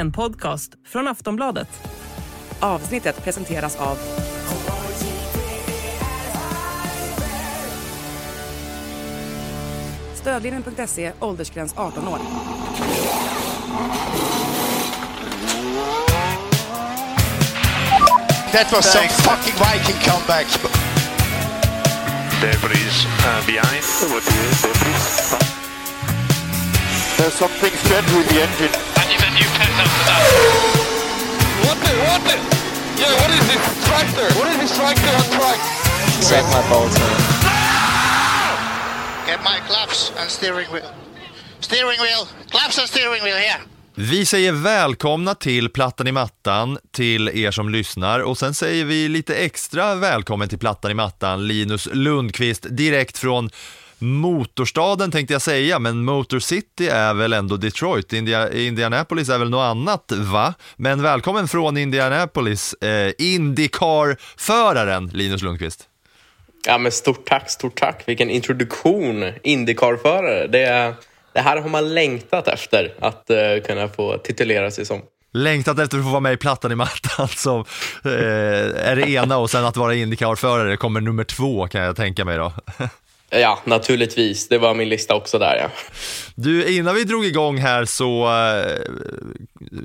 en podcast från Aftonbladet. Avsnittet presenteras av Stödlinjen.se, åldersgräns 18 år. That was some fucking Viking comeback. Debris uh, behind. There's something strange with the engine. You that. What the, what the? Yeah, what is this tractor? What is this tractor on track? Suck my balls, man. Get my claps and steering wheel. Steering wheel. Claps and steering wheel here. Vi säger välkomna till Plattan i mattan till er som lyssnar och sen säger vi lite extra välkommen till Plattan i mattan Linus Lundqvist direkt från Motorstaden tänkte jag säga, men Motor City är väl ändå Detroit. India, Indianapolis är väl något annat, va? Men välkommen från Indianapolis, eh, Indycar-föraren Linus Lundqvist. Ja, men stort tack, stort tack. Vilken introduktion. Indycar-förare. Det, det här har man längtat efter att uh, kunna få titulera sig som. Längtat efter att få vara med i Plattan i mattan som eh, är det ena och sen att vara Indycar-förare kommer nummer två kan jag tänka mig då. Ja, naturligtvis. Det var min lista också där, ja. Du, innan vi drog igång här så äh,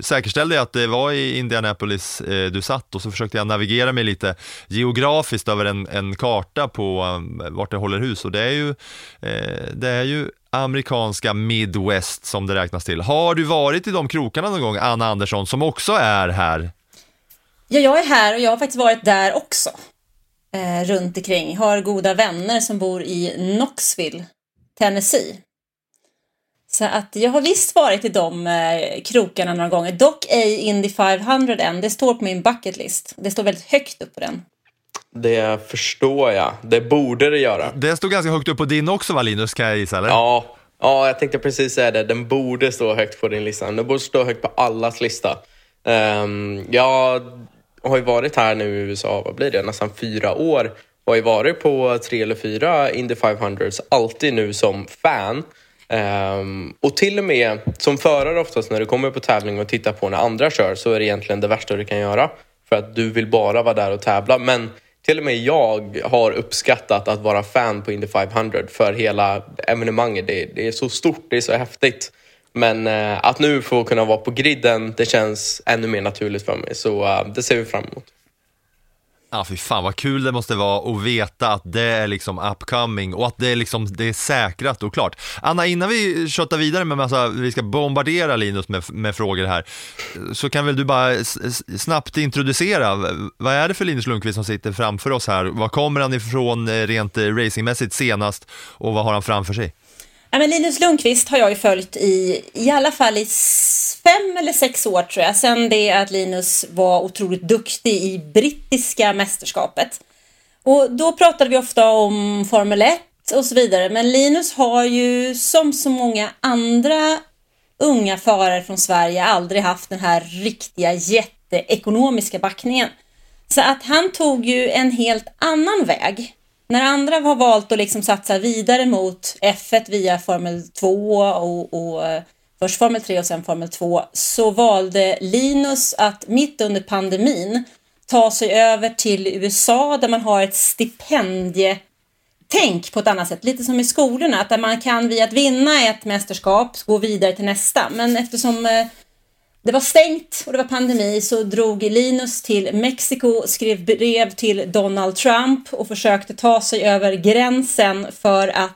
säkerställde jag att det var i Indianapolis äh, du satt och så försökte jag navigera mig lite geografiskt över en, en karta på äh, vart det håller hus och det är ju, det är ju amerikanska Midwest som det räknas till. Har du varit i de krokarna någon gång, Anna Andersson, som också är här? Ja, jag är här och jag har faktiskt varit där också eh, runt omkring. Har goda vänner som bor i Knoxville, Tennessee. Så att jag har visst varit i de eh, krokarna några gånger. Dock ej Indy 500 än. Det står på min bucket list. Det står väldigt högt upp på den. Det förstår jag. Det borde det göra. Det stod ganska högt upp på din också va Linus, kan jag gissa eller? Ja, ja jag tänkte precis säga det. Den borde stå högt på din lista. Den borde stå högt på allas lista. Um, jag har ju varit här nu i USA, vad blir det, nästan fyra år. Och har ju varit på tre eller fyra Indy 500s, alltid nu som fan. Um, och till och med som förare oftast när du kommer på tävling och tittar på när andra kör så är det egentligen det värsta du kan göra. För att du vill bara vara där och tävla. Men till och med jag har uppskattat att vara fan på Indy 500 för hela evenemanget. Det, det är så stort, det är så häftigt. Men eh, att nu få kunna vara på griden, det känns ännu mer naturligt för mig. Så eh, det ser vi fram emot. Ja, fy fan vad kul det måste vara att veta att det är liksom upcoming och att det är, liksom, det är säkrat och klart. Anna, innan vi köttar vidare med massa, vi ska bombardera Linus med, med frågor här, så kan väl du bara snabbt introducera, vad är det för Linus Lundqvist som sitter framför oss här? Var kommer han ifrån eh, rent eh, racingmässigt senast och vad har han framför sig? Ja, men Linus Lundqvist har jag ju följt i, i alla fall i fem eller sex år tror jag, sen det att Linus var otroligt duktig i brittiska mästerskapet. Och då pratade vi ofta om Formel 1 och så vidare, men Linus har ju som så många andra unga förare från Sverige aldrig haft den här riktiga jätteekonomiska backningen. Så att han tog ju en helt annan väg. När andra har valt att liksom satsa vidare mot F1 via Formel 2 och, och eh, först Formel 3 och sen Formel 2 så valde Linus att mitt under pandemin ta sig över till USA där man har ett stipendietänk på ett annat sätt, lite som i skolorna, att där man kan via att vinna ett mästerskap gå vidare till nästa. Men eftersom eh, det var stängt och det var pandemi så drog Linus till Mexiko, skrev brev till Donald Trump och försökte ta sig över gränsen för att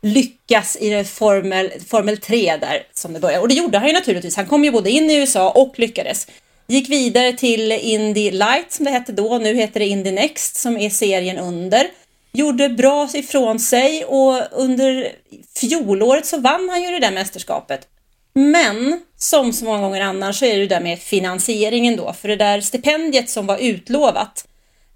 lyckas i Formel, Formel 3 där som det började. Och det gjorde han ju naturligtvis. Han kom ju både in i USA och lyckades. Gick vidare till Indy Light som det hette då. Nu heter det Indy Next som är serien under. Gjorde bra ifrån sig och under fjolåret så vann han ju det där mästerskapet. Men som så många gånger annars så är det där med finansieringen då, för det där stipendiet som var utlovat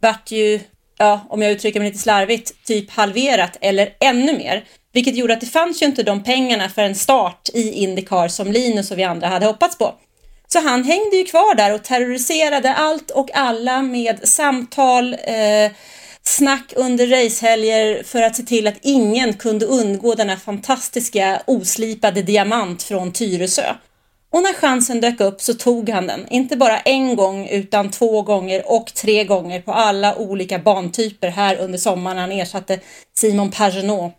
vart ju, ja, om jag uttrycker mig lite slarvigt, typ halverat eller ännu mer. Vilket gjorde att det fanns ju inte de pengarna för en start i Indycar som Linus och vi andra hade hoppats på. Så han hängde ju kvar där och terroriserade allt och alla med samtal, eh, snack under racehelger för att se till att ingen kunde undgå denna fantastiska oslipade diamant från Tyresö. Och när chansen dök upp så tog han den. Inte bara en gång utan två gånger och tre gånger på alla olika bantyper här under sommaren. Han ersatte Simon Pagenaud.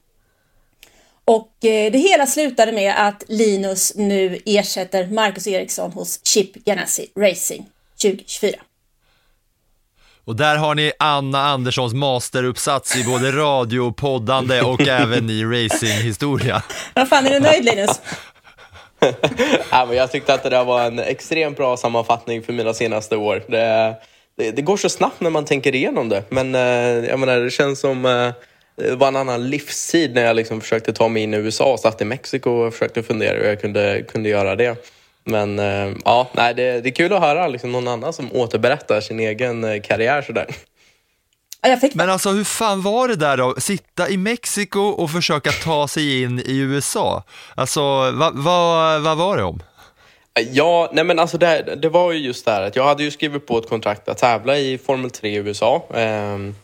Och eh, det hela slutade med att Linus nu ersätter Marcus Eriksson hos Chip Ganassi Racing 2024. Och där har ni Anna Anderssons masteruppsats i både radio, poddande och även i racinghistoria. Vad fan, är du nöjd Linus? ja, men jag tyckte att det där var en extremt bra sammanfattning för mina senaste år. Det, det, det går så snabbt när man tänker igenom det, men eh, jag menar, det känns som eh, det var en annan livstid när jag liksom försökte ta mig in i USA satt i Mexiko och försökte fundera hur jag kunde, kunde göra det. Men eh, ja, nej, det, det är kul att höra liksom någon annan som återberättar sin egen eh, karriär sådär. Ja, jag fick Men alltså hur fan var det där då? Sitta i Mexiko och försöka ta sig in i USA? Alltså, vad va, vad var det om? Ja, nej men alltså det, det var ju just det här att jag hade ju skrivit på ett kontrakt att tävla i Formel 3 i USA. ehm,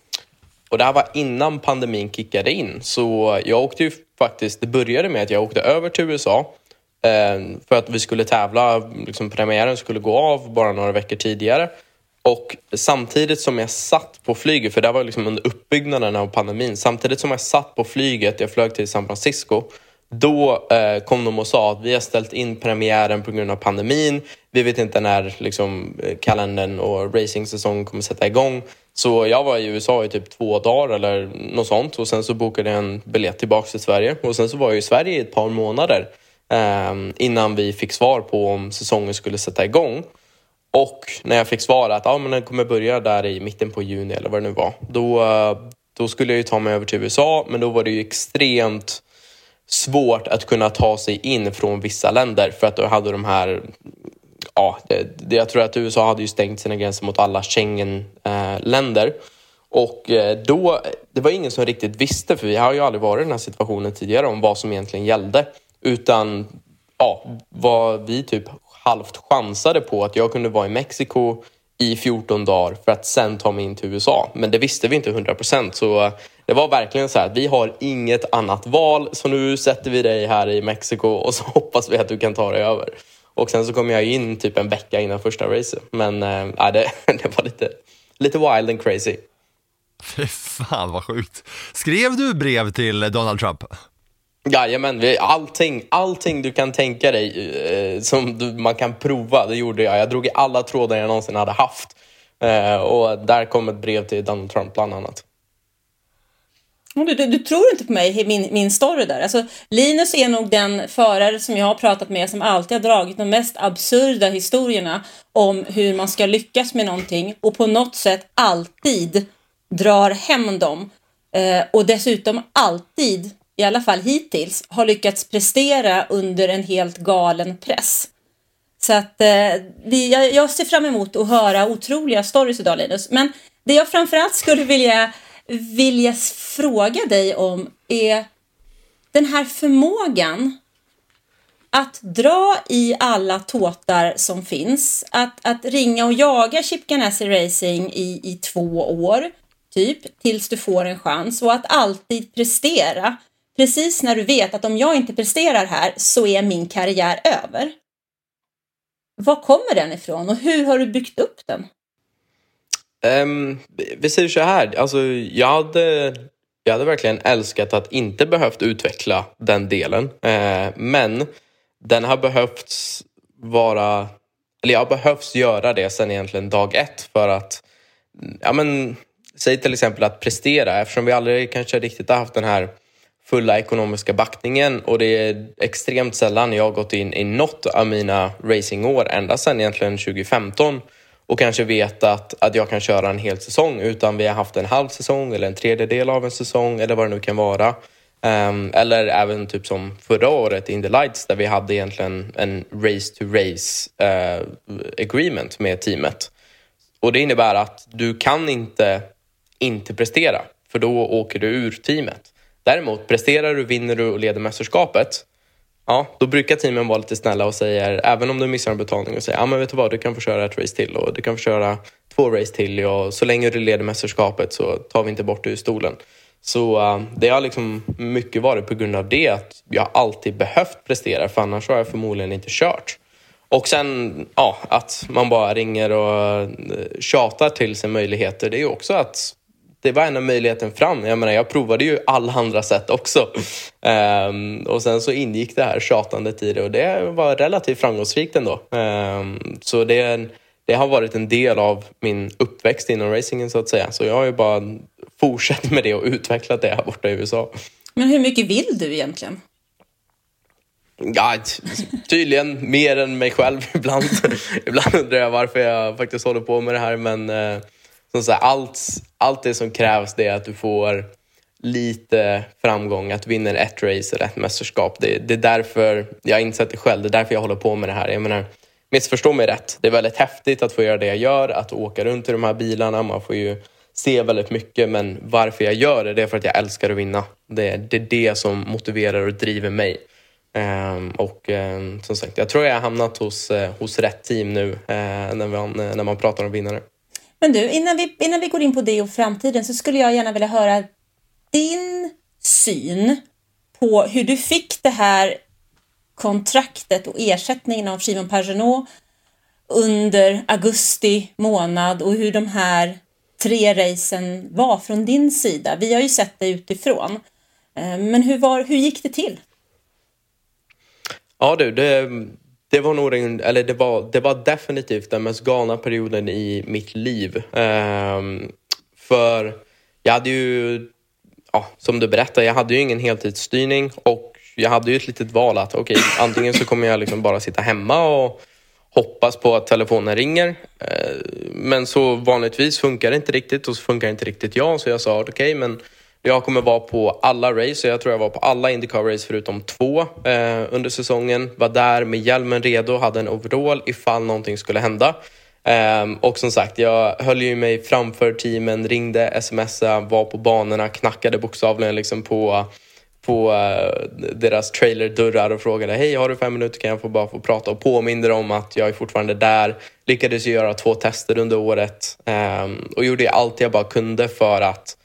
och det här var innan pandemin kickade in. Så jag åkte ju faktiskt, det började med att jag åkte över till USA Eh, för att vi skulle tävla, liksom premiären skulle gå av bara några veckor tidigare. Och samtidigt som jag satt på flyget, för det var liksom under uppbyggnaden av pandemin, samtidigt som jag satt på flyget, jag flög till San Francisco, då eh, kom de och sa att vi har ställt in premiären på grund av pandemin. Vi vet inte när liksom, kalendern och racingsäsongen kommer sätta igång. Så jag var i USA i typ två dagar eller något sånt och sen så bokade jag en biljett tillbaka till Sverige. Och sen så var jag i Sverige i ett par månader Ehm, innan vi fick svar på om säsongen skulle sätta igång. Och när jag fick svar att ah, men den kommer börja där i mitten på juni eller vad det nu var, då, eh, då skulle jag ju ta mig över till USA, men då var det ju extremt svårt att kunna ta sig in från vissa länder för att då hade de här Ja, det, det, jag tror att USA hade ju stängt sina gränser mot alla Schengen-länder. och eh, då, det var ingen som riktigt visste, för vi har ju aldrig varit i den här situationen tidigare om vad som egentligen gällde. Utan ja, vad vi typ halvt chansade på att jag kunde vara i Mexiko i 14 dagar för att sen ta mig in till USA. Men det visste vi inte 100 procent. Så eh, det var verkligen så här att vi har inget annat val. Så nu sätter vi dig här i Mexiko och så hoppas vi att du kan ta dig över. Och sen så kom jag in typ en vecka innan första racet. Men äh, det, det var lite, lite wild and crazy. Fy fan vad sjukt. Skrev du brev till Donald Trump? Jajamän, vi- allting, allting du kan tänka dig eh, som du, man kan prova, det gjorde jag. Jag drog i alla trådar jag någonsin hade haft. Eh, och där kom ett brev till Donald Trump bland annat. Du, du, du tror inte på mig, i min, min story där. Alltså, Linus är nog den förare som jag har pratat med som alltid har dragit de mest absurda historierna om hur man ska lyckas med någonting och på något sätt alltid drar hem dem. Eh, och dessutom alltid, i alla fall hittills, har lyckats prestera under en helt galen press. Så att eh, vi, jag, jag ser fram emot att höra otroliga stories idag Linus. Men det jag framförallt skulle vilja, vilja fråga dig om är den här förmågan att dra i alla tåtar som finns, att, att ringa och jaga Chip Ganassi Racing i, i två år, typ, tills du får en chans och att alltid prestera. Precis när du vet att om jag inte presterar här så är min karriär över. Var kommer den ifrån och hur har du byggt upp den? Um, vi säger så här, alltså, jag, hade, jag hade verkligen älskat att inte behövt utveckla den delen. Uh, men den har behövts vara, eller jag har behövts göra det sen egentligen dag ett för att, ja men, säg till exempel att prestera eftersom vi aldrig kanske riktigt har haft den här fulla ekonomiska backningen och det är extremt sällan jag har gått in i något av mina racingår ända sedan egentligen 2015 och kanske vet att, att jag kan köra en hel säsong utan vi har haft en halv säsong eller en tredjedel av en säsong eller vad det nu kan vara. Um, eller även typ som förra året i In the Lights där vi hade egentligen en race to race uh, agreement med teamet. Och det innebär att du kan inte inte prestera för då åker du ur teamet. Däremot presterar du, vinner du och leder mästerskapet Ja, då brukar teamen vara lite snälla och säger, även om du missar en betalning, och säger ja men vet du vad, du kan få köra ett race till och du kan få köra två race till och så länge du leder mästerskapet så tar vi inte bort dig ur stolen. Så uh, det har liksom mycket varit på grund av det att jag alltid behövt prestera för annars har jag förmodligen inte kört. och sen ja, att man bara ringer och eh, tjatar till sig möjligheter. Det är ju också att det var enda möjligheten fram. Jag menar, jag provade ju alla andra sätt också. Um, och sen så ingick det här tjatandet i det och det var relativt framgångsrikt ändå. Um, så det, det har varit en del av min uppväxt inom racingen så att säga. Så jag har ju bara fortsatt med det och utvecklat det här borta i USA. Men hur mycket vill du egentligen? Ja, tydligen mer än mig själv ibland. ibland undrar jag varför jag faktiskt håller på med det här men eh, som sagt, allt, allt det som krävs det är att du får lite framgång, att du vinner ett race eller ett mästerskap. Det, det är därför, jag har insett det själv, det är därför jag håller på med det här. Jag menar, missförstå mig rätt, det är väldigt häftigt att få göra det jag gör, att åka runt i de här bilarna, man får ju se väldigt mycket men varför jag gör det, det är för att jag älskar att vinna. Det, det är det som motiverar och driver mig. Um, och um, som sagt, jag tror jag har hamnat hos, uh, hos rätt team nu uh, när, man, uh, när man pratar om vinnare. Men du, innan vi, innan vi går in på det och framtiden så skulle jag gärna vilja höra din syn på hur du fick det här kontraktet och ersättningen av Simon Pagenaud under augusti månad och hur de här tre racen var från din sida. Vi har ju sett det utifrån. Eh, men hur, var, hur gick det till? Ja du, det, det var nog den, eller det var, det var definitivt den mest galna perioden i mitt liv. Um, för jag hade ju, ja, som du berättade, jag hade ju ingen heltidsstyrning och jag hade ju ett litet val att okej, okay, antingen så kommer jag liksom bara sitta hemma och hoppas på att telefonen ringer. Ehm, men så vanligtvis funkar det inte riktigt och så funkar inte riktigt jag. Så jag sa okej, okay, men jag kommer vara på alla race, jag tror jag var på alla Indycar-race förutom två eh, under säsongen. Var där med hjälmen redo, hade en overall ifall någonting skulle hända. Eh, och som sagt, jag höll ju mig framför teamen, ringde, smsade, var på banorna, knackade bokstavligen liksom på, på eh, deras trailerdörrar och frågade hej, har du fem minuter kan jag få bara få prata och påminner om att jag är fortfarande där. Lyckades göra två tester under året ehm, och gjorde allt jag bara kunde för att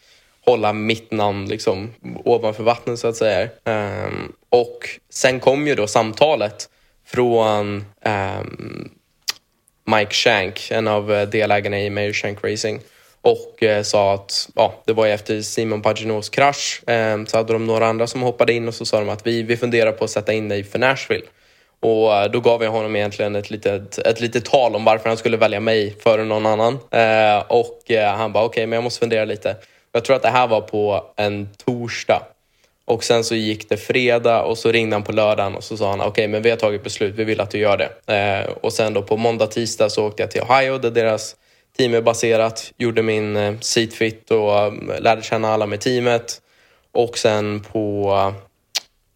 hålla mitt namn liksom ovanför vattnet så att säga. Um, och sen kom ju då samtalet från um, Mike Shank, en av eh, delägarna i Mayor Shank Racing och eh, sa att ja, det var efter Simon Paginos krasch eh, så hade de några andra som hoppade in och så sa de att vi, vi funderar på att sätta in dig för Nashville. Och eh, då gav jag honom egentligen ett litet, ett litet tal om varför han skulle välja mig före någon annan. Eh, och eh, han bara okej, okay, men jag måste fundera lite. Jag tror att det här var på en torsdag. Och sen så gick det fredag och så ringde han på lördagen och så sa han okej okay, men vi har tagit beslut, vi vill att du gör det. Eh, och sen då på måndag, tisdag så åkte jag till Ohio där deras team är baserat, gjorde min eh, seatfit och um, lärde känna alla med teamet. Och sen på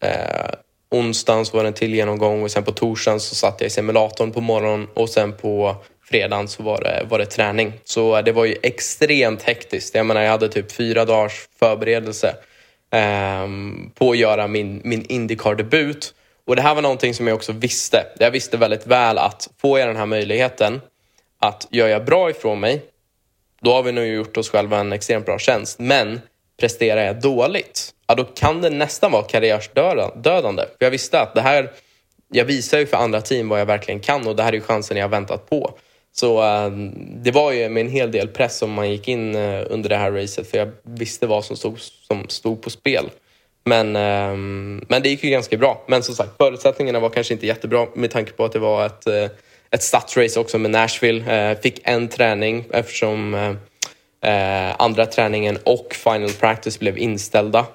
eh, onsdagen så var det en till genomgång och sen på torsdagen så satt jag i simulatorn på morgonen och sen på fredagen så var det, var det träning. Så eh, det var ju extremt hektiskt. Jag menar, jag hade typ fyra dagars förberedelse eh, på att göra min, min Indycar-debut. Och det här var någonting som jag också visste. Jag visste väldigt väl att får jag den här möjligheten att gör jag bra ifrån mig, då har vi nog gjort oss själva en extremt bra tjänst. Men presterar jag dåligt, ja, då kan det nästan vara karriärsdödande. För jag visste att det här, jag visar ju för andra team vad jag verkligen kan och det här är chansen jag har väntat på. Så ehm, det var ju med en hel del press som man gick in uh, under det här racet för jag visste vad som stod, som stod på spel. Men, ehm, men det gick ju ganska bra. Men som sagt, förutsättningarna var kanske inte jättebra med tanke på att det var ett, uh, ett stadsrace också med Nashville. Eh, fick en träning eftersom andra träningen och final practice blev inställda.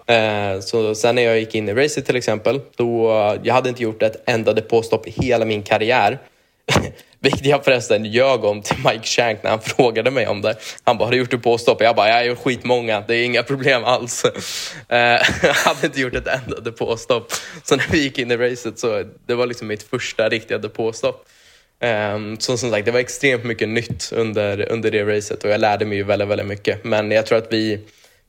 så sen när jag gick in i racet till exempel, då jag hade inte gjort ett enda depåstopp i hela min karriär. Vilket jag förresten ljög om till Mike Shank när han frågade mig om det. Han bara, har du gjort det påstopp? Jag bara, jag har gjort skitmånga, det är inga problem alls. Jag eh, hade inte gjort ett enda depåstopp. Så när vi gick in i racet så det var liksom mitt första riktiga depåstopp. Ehm, så som sagt, det var extremt mycket nytt under, under det racet och jag lärde mig ju väldigt, väldigt mycket. Men jag tror att vi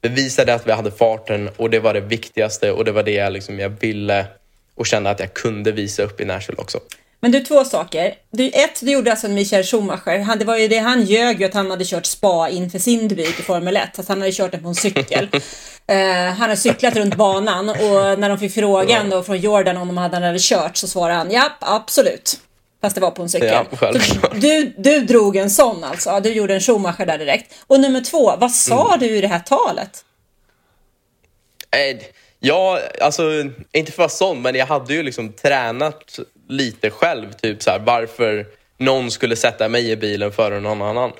bevisade att vi hade farten och det var det viktigaste och det var det jag, liksom, jag ville och kände att jag kunde visa upp i Nashville också. Men du, två saker. Du, ett, du gjorde alltså Michael Schumacher. Han, det var ju det, han ljög ju att han hade kört spa inför sin debut i Formel 1. Att han hade kört den på en cykel. uh, han har cyklat runt banan och när de fick frågan då från Jordan om de hade, han hade kört så svarade han ja, absolut. Fast det var på en cykel. Ja, du, du drog en sån alltså. Du gjorde en Schumacher där direkt. Och nummer två, vad sa Mm. du i det här talet? Eh, Ja, alltså inte för att vara sån, men jag hade ju liksom tränat lite själv. Typ så här, varför någon skulle sätta mig i bilen före någon annan.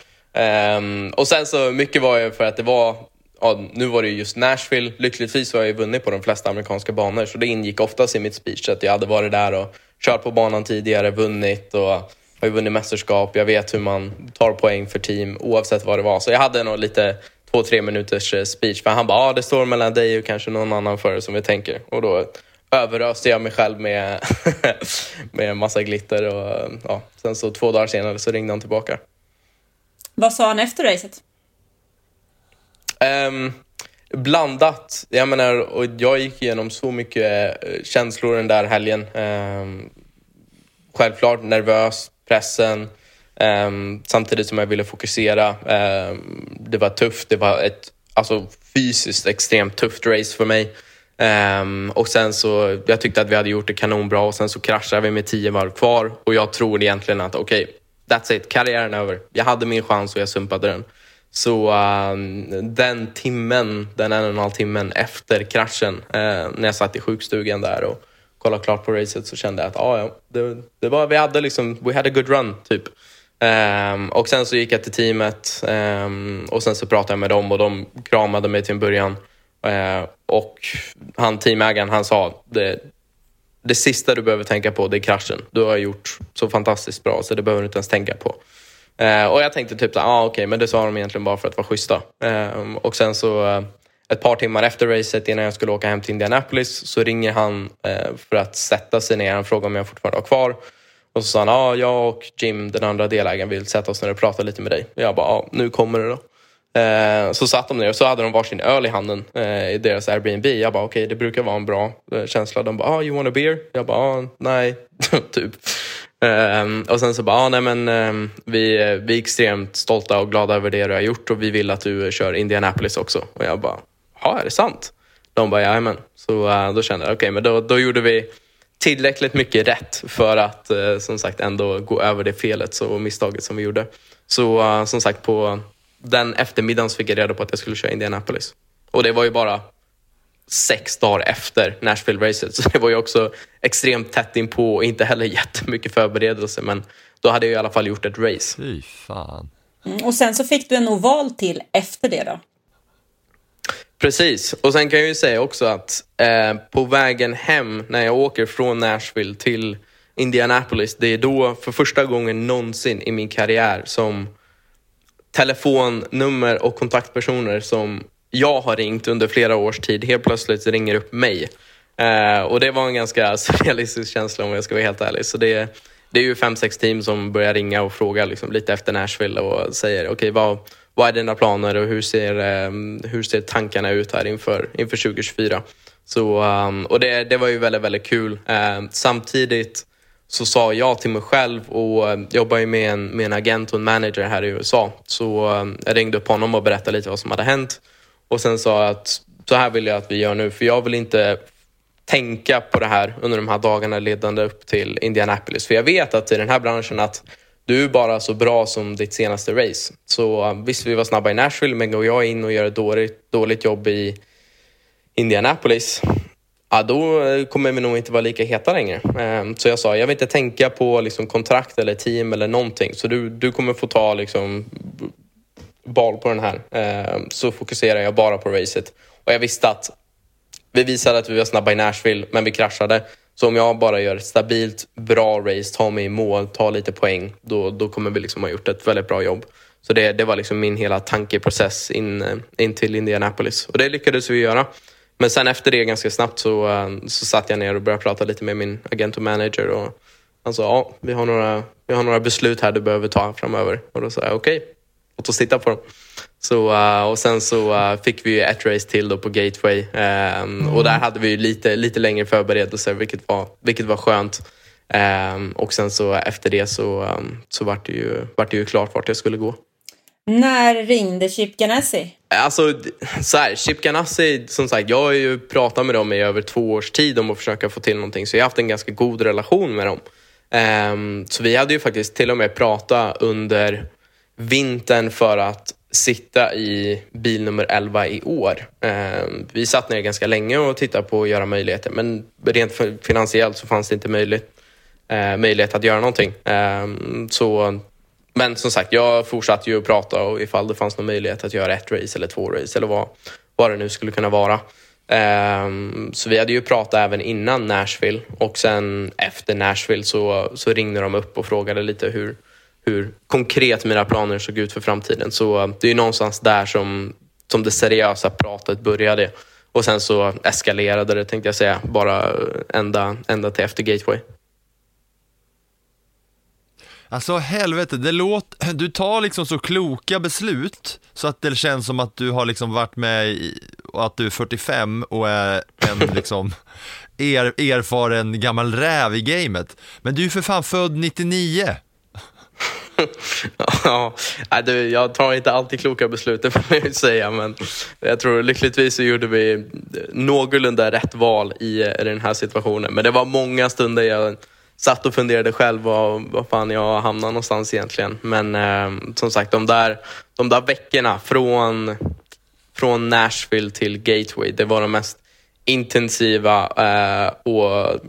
Um, och sen så mycket var ju för att det var, ja, nu var det just Nashville. Lyckligtvis har jag ju vunnit på de flesta amerikanska banor, så det ingick oftast i mitt speech att jag hade varit där och kört på banan tidigare, vunnit och har ju vunnit mästerskap. Jag vet hur man tar poäng för team oavsett vad det var. Så jag hade nog lite två, tre minuters eh, speech. För han bara, ah, det står mellan dig och kanske någon annan före som vi tänker. Och då överöste jag mig själv med, med massa glitter. Och, ja. Sen så två dagar senare så ringde han tillbaka. Vad sa han efter racet? Ehm, blandat. Jag menar, och jag gick igenom så mycket eh, känslor den där helgen. Ehm, självklart nervös, pressen. ehm, samtidigt som jag ville fokusera. Det var tufft. Det var ett alltså, fysiskt extremt tufft race för mig. Um, och sen så, jag tyckte att vi hade gjort det kanonbra och sen så kraschade vi med tio varv kvar och jag tror egentligen att okej, that's it, karriären är över. Jag hade min chans och jag sumpade den. Så um, den timmen, den en och en halv timmen efter kraschen, uh, när jag satt i sjukstugan där och kollade klart på racet så kände jag att ah, ja, det, det var, vi hade liksom, we had a good run typ. Um, och sen så gick jag till teamet um, och sen så pratade jag med dem och de kramade mig till en början. Eh, och han teamägaren han sa det, det sista du behöver tänka på det är kraschen. Du har gjort så fantastiskt bra så det behöver du inte ens tänka på. Eh, och jag tänkte typ så ah, okej, men det sa de egentligen bara för att vara schyssta. Eh, och sen så eh, ett par timmar efter racet innan jag skulle åka hem till Indianapolis så ringer han eh, för att sätta sig ner. Han frågar om jag fortfarande har kvar. Och så sa han, ah, jag och Jim, den andra delägaren, vill sätta oss ner och prata lite med dig. Och jag bara, ah, nu kommer det då. Eh, så satt de ner och så hade de varsin öl i handen eh, i deras Airbnb. Jag bara, okej, det brukar vara en bra eh, känsla. De bara, ah, you want a beer? Jag bara, ah, nej, typ. Ehm, och sen så bara, ah, nej men ehm, vi, vi är extremt stolta och glada över det du har gjort och vi vill att du kör Indianapolis också. Och jag bara, ja är det sant? De bara, jajamän. Så då kände jag, okej men då, då gjorde vi tillräckligt mycket rätt för att som sagt ändå gå över det felet och misstaget som vi gjorde. Så som sagt på den eftermiddagen fick jag reda på att jag skulle köra Indianapolis. Och det var ju bara sex dagar efter Nashville-racet. Så det var ju också extremt tätt inpå och inte heller jättemycket förberedelse. Men då hade jag i alla fall gjort ett race. Fy fan. Mm, och sen så fick du en oval till efter det då. Precis. Och sen kan jag ju säga också att eh, på vägen hem när jag åker från Nashville till Indianapolis, det är då för första gången någonsin i min karriär som telefonnummer och kontaktpersoner som jag har ringt under flera års tid helt plötsligt ringer upp mig. Eh, och det var en ganska surrealistisk känsla om jag ska vara helt ärlig. Så det, det är ju fem, sex team som börjar ringa och fråga liksom, lite efter Nashville och säger okej okay, vad, vad är dina planer och hur ser, eh, hur ser tankarna ut här inför, inför 2024? Så, um, och det, det var ju väldigt, väldigt kul. Eh, samtidigt så sa jag till mig själv och eh, jobbar ju med en, med en agent och en manager här i USA. Så eh, jag ringde upp honom och berättade lite vad som hade hänt. Och sen sa jag att så här vill jag att vi gör nu, för jag vill inte tänka på det här under de här dagarna ledande upp till Indianapolis. För jag vet att i den här branschen att du är bara så bra som ditt senaste race. Så eh, visst, vi var snabba i Nashville, men går jag in och gör ett dåligt, dåligt jobb i Indianapolis, ja, då eh, kommer vi nog inte vara lika heta längre. Ehm, så jag sa, jag vill inte tänka på liksom, kontrakt eller team eller någonting. Så du, du kommer få ta liksom, bal på den här. Ehm, så fokuserar jag bara på racet. Och jag visste att vi visade att vi var snabba i Nashville, men vi kraschade. Så om jag bara gör ett stabilt, bra race, tar mig i mål, tar lite poäng, då, då kommer vi liksom ha gjort ett väldigt bra jobb. Så det, det var liksom min hela tankeprocess in, eh, in till Indianapolis. Och det lyckades vi göra. Men sen efter det ganska snabbt så, eh, så satt jag ner och började prata lite med min agent och manager. Och han sa, ja, vi har några, vi har några beslut här du behöver ta framöver. Och då sa jag, okej, okay, låt oss titta på dem. Så, eh, och sen så eh, fick vi ett race till då på Gateway. Mm. Och där hade vi lite, lite längre förberedelser, vilket var, vilket var skönt. Och sen så efter det så, så vart det, ju, vart det ju klart vart jag skulle gå. När ringde Chip Ganassi? Alltså, så här, Chip Ganassi, som sagt, jag har ju pratat med dem i över två års tid om att försöka få till någonting, så jag har haft en ganska god relation med dem. Um, så vi hade ju faktiskt till och med pratat under vintern för att sitta i bil nummer 11 i år. Um, vi satt ner ganska länge och tittade på att göra möjligheter men rent finansiellt så fanns det inte möjligt, uh, möjlighet att göra någonting. Um, så, men som sagt, jag fortsatte ju att prata och ifall det fanns någon möjlighet att göra ett race eller två race eller vad, vad det nu skulle kunna vara. Um, så vi hade ju pratat även innan Nashville och sen efter Nashville så, så ringde de upp och frågade lite hur, hur konkret mina planer såg ut för framtiden. Så eh, det är ju någonstans där som, som det seriösa pratet började. Och sen så eskalerade det tänkte jag säga, bara ända, ända till efter Gateway. Alltså helvete, det låter, du tar liksom så kloka beslut så att det känns som att du har liksom varit med i, och att du är 45 och är en liksom er, erfaren gammal räv i gamet. Men du är för fan född 99. ja, jag tar inte alltid kloka beslut, det får jag säga. Men jag tror lyckligtvis så gjorde vi någorlunda rätt val i den här situationen. Men det var många stunder jag satt och funderade själv var, vad fan jag hamnade någonstans egentligen. Men eh, som sagt, de där, de där veckorna från, från Nashville till Gateway, det var de mest intensiva eh, och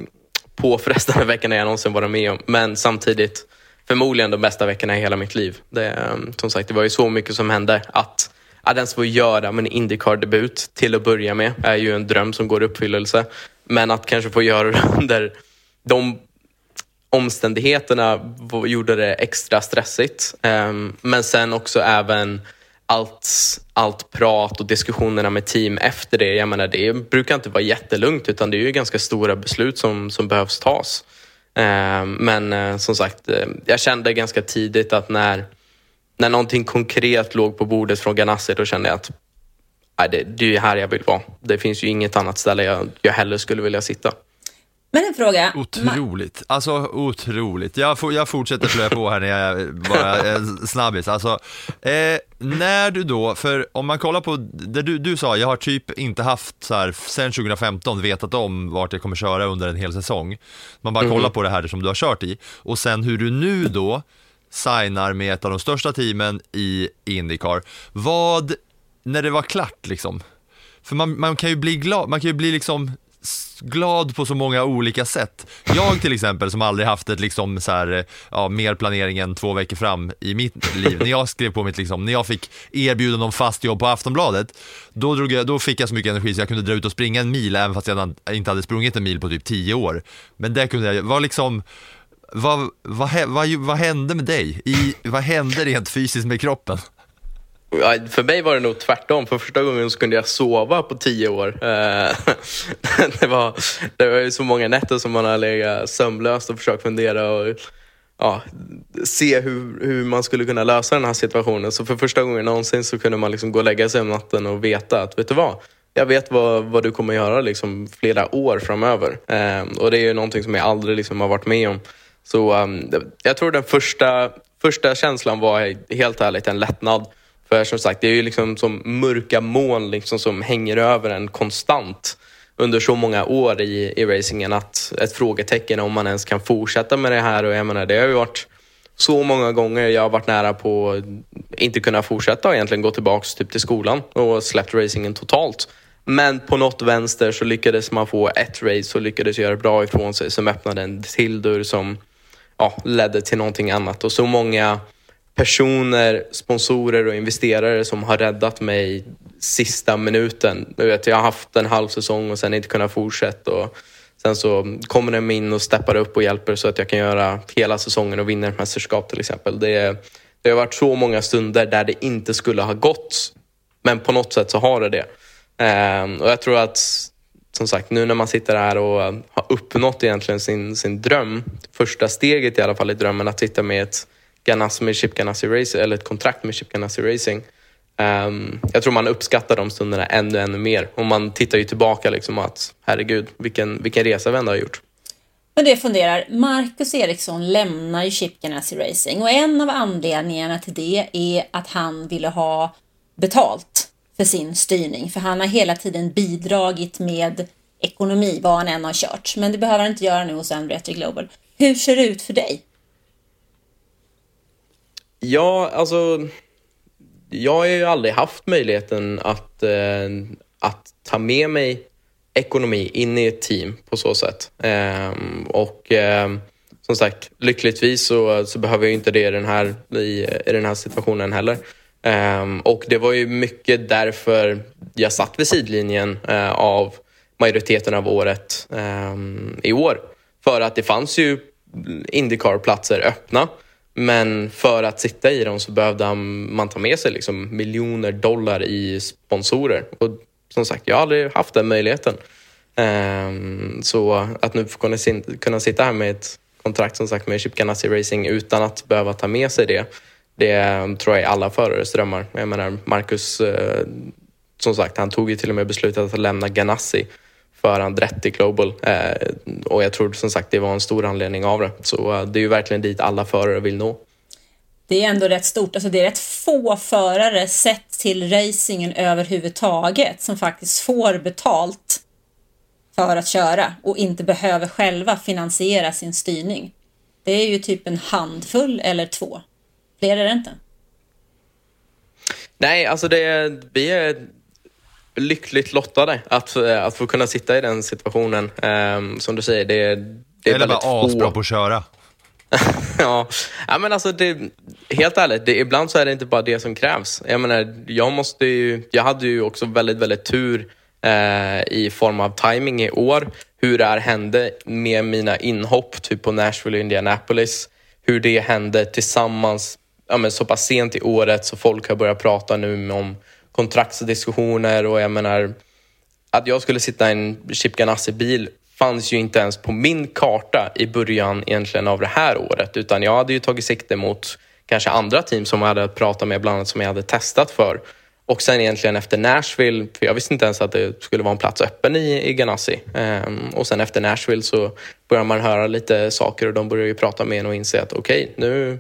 påfrestande veckorna jag någonsin varit med om. Men samtidigt förmodligen de bästa veckorna i hela mitt liv. Det, eh, som sagt, det var ju så mycket som hände att att ens få göra min Indycar-debut till att börja med är ju en dröm som går i uppfyllelse. Men att kanske få göra det under de omständigheterna gjorde det extra stressigt. Ehm, men sen också även allt, allt prat och diskussionerna med team efter det. Jag menar, det brukar inte vara jättelugnt utan det är ju ganska stora beslut som, som behövs tas. Ehm, men eh, som sagt, eh, jag kände ganska tidigt att när, när någonting konkret låg på bordet från Ganassi då kände jag att nej, det, det är här jag vill vara. Det finns ju inget annat ställe jag, jag hellre skulle vilja sitta. Men en fråga. Otroligt, alltså otroligt. Jag, jag fortsätter flöja på här när jag bara är snabbis. Alltså, eh, när du då, för om man kollar på det du, du sa, jag har typ inte haft så här, sen 2015 vetat om vart jag kommer köra under en hel säsong. Man bara mm. kollar på det här som du har kört i och sen hur du nu då signar med ett av de största teamen i Indycar. Vad, när det var klart liksom, för man, man kan ju bli glad, man kan ju bli liksom glad på så många olika sätt. Jag till exempel som aldrig haft ett liksom så här, ja, mer planering än två veckor fram i mitt liv. När jag skrev på mitt, liksom, när jag fick erbjudande om fast jobb på Aftonbladet, då, drog jag, då fick jag så mycket energi så jag kunde dra ut och springa en mil även fast jag inte hade sprungit en mil på typ tio år. Men det kunde jag, var liksom, vad, vad, vad, vad hände med dig? I, vad hände rent fysiskt med kroppen? För mig var det nog tvärtom. För första gången så kunde jag sova på tio år. Eh, det, var, det var ju så många nätter som man har legat sömnlöst och försökt fundera och ja, se hur, hur man skulle kunna lösa den här situationen. Så för första gången någonsin så kunde man liksom gå och lägga sig om natten och veta att, vet du vad? Jag vet vad, vad du kommer göra liksom flera år framöver. Eh, och det är ju någonting som jag aldrig liksom har varit med om. Så ehm, jag tror den första, första känslan var helt ärligt en lättnad. För som sagt, det är ju liksom som mörka moln liksom som hänger över en konstant under så många år i, i racingen att ett frågetecken om man ens kan fortsätta med det här och jag menar det har ju varit så många gånger jag har varit nära på att inte kunna fortsätta och egentligen gå tillbaks typ till skolan och släppt racingen totalt. Men på något vänster så lyckades man få ett race och lyckades göra bra ifrån sig som öppnade en till dörr som ja, ledde till någonting annat och så många personer, sponsorer och investerare som har räddat mig sista minuten. Jag, vet, jag har haft en halv säsong och sen inte kunnat fortsätta. Och sen så kommer de in och steppar upp och hjälper så att jag kan göra hela säsongen och vinna ett mästerskap till exempel. Det, det har varit så många stunder där det inte skulle ha gått. Men på något sätt så har det det. Ehm, och jag tror att som sagt, nu när man sitter här och har uppnått egentligen sin, sin dröm, första steget i alla fall i drömmen att sitta med ett Ganassi med Chip Ganassi Racing, eller ett kontrakt med Chip Ganassi Racing. Um, jag tror man uppskattar de stunderna ännu, ännu mer. Och man tittar ju tillbaka liksom att herregud, vilken, vilken resa vi ändå har gjort. Men det jag funderar, Marcus Eriksson lämnar ju Chip Ganassi Racing och en av anledningarna till det är att han ville ha betalt för sin styrning. För han har hela tiden bidragit med ekonomi vad han än har kört. Men det behöver han inte göra nu hos Andretti Global. Hur ser det ut för dig? Ja, alltså... Jag har ju aldrig haft möjligheten att, eh, att ta med mig ekonomi in i ett team på så sätt. Eh, och eh, som sagt, lyckligtvis så, så behöver jag inte det i den här, i, i den här situationen heller. Ehm, och det var ju mycket därför jag satt vid sidlinjen eh, av majoriteten av året ehm, i år. För att det fanns ju Indycar-platser öppna. Men för att sitta i dem så behövde man ta med sig liksom miljoner dollar i sponsorer. Och som sagt, jag har aldrig haft den möjligheten. Ehm, så att nu kunna, kunna sitta här med ett kontrakt som sagt med Chip Ganassi Racing utan att behöva ta med sig det. Det tror jag är alla förares drömmar. Jag menar Marcus, eh, som sagt, han tog ju till och med beslutet att lämna Ganassi för Andretti Global. Eh, och jag tror som sagt det var en stor anledning av det. Så eh, det är ju verkligen dit alla förare vill nå. Det är ändå rätt stort, alltså det är rätt få förare sett till racingen överhuvudtaget som faktiskt får betalt för att köra och inte behöver själva finansiera sin styrning. Det är ju typ en handfull eller två. Fler är det inte. Nej, alltså det vi är lyckligt lottade att, att få kunna sitta i den situationen. Um, som du säger, det, är, det är Eller bara asbra på att köra. ja. ja, men alltså det, helt ärligt, det, ibland så är det inte bara det som krävs. Jag menar, jag måste ju, jag hade ju också väldigt, väldigt tur eh, i form av timing i år. Hur det här hände med mina inhopp typ på Nashville och Indianapolis. Hur det hände tillsammans ja, men så pass sent i året så folk har börjat prata nu om kontraktsdiskussioner och jag menar att jag skulle sitta i en Chip Ganassi-bil fanns ju inte ens på min karta i början egentligen av det här året utan jag hade ju tagit sikte mot kanske andra team som jag hade pratat med, bland annat som jag hade testat för. Och sen egentligen efter Nashville, för jag visste inte ens att det skulle vara en plats öppen i, i Ganassi. Um, och sen efter Nashville så börjar man höra lite saker och de börjar ju prata med en och inse att okej, okay, nu,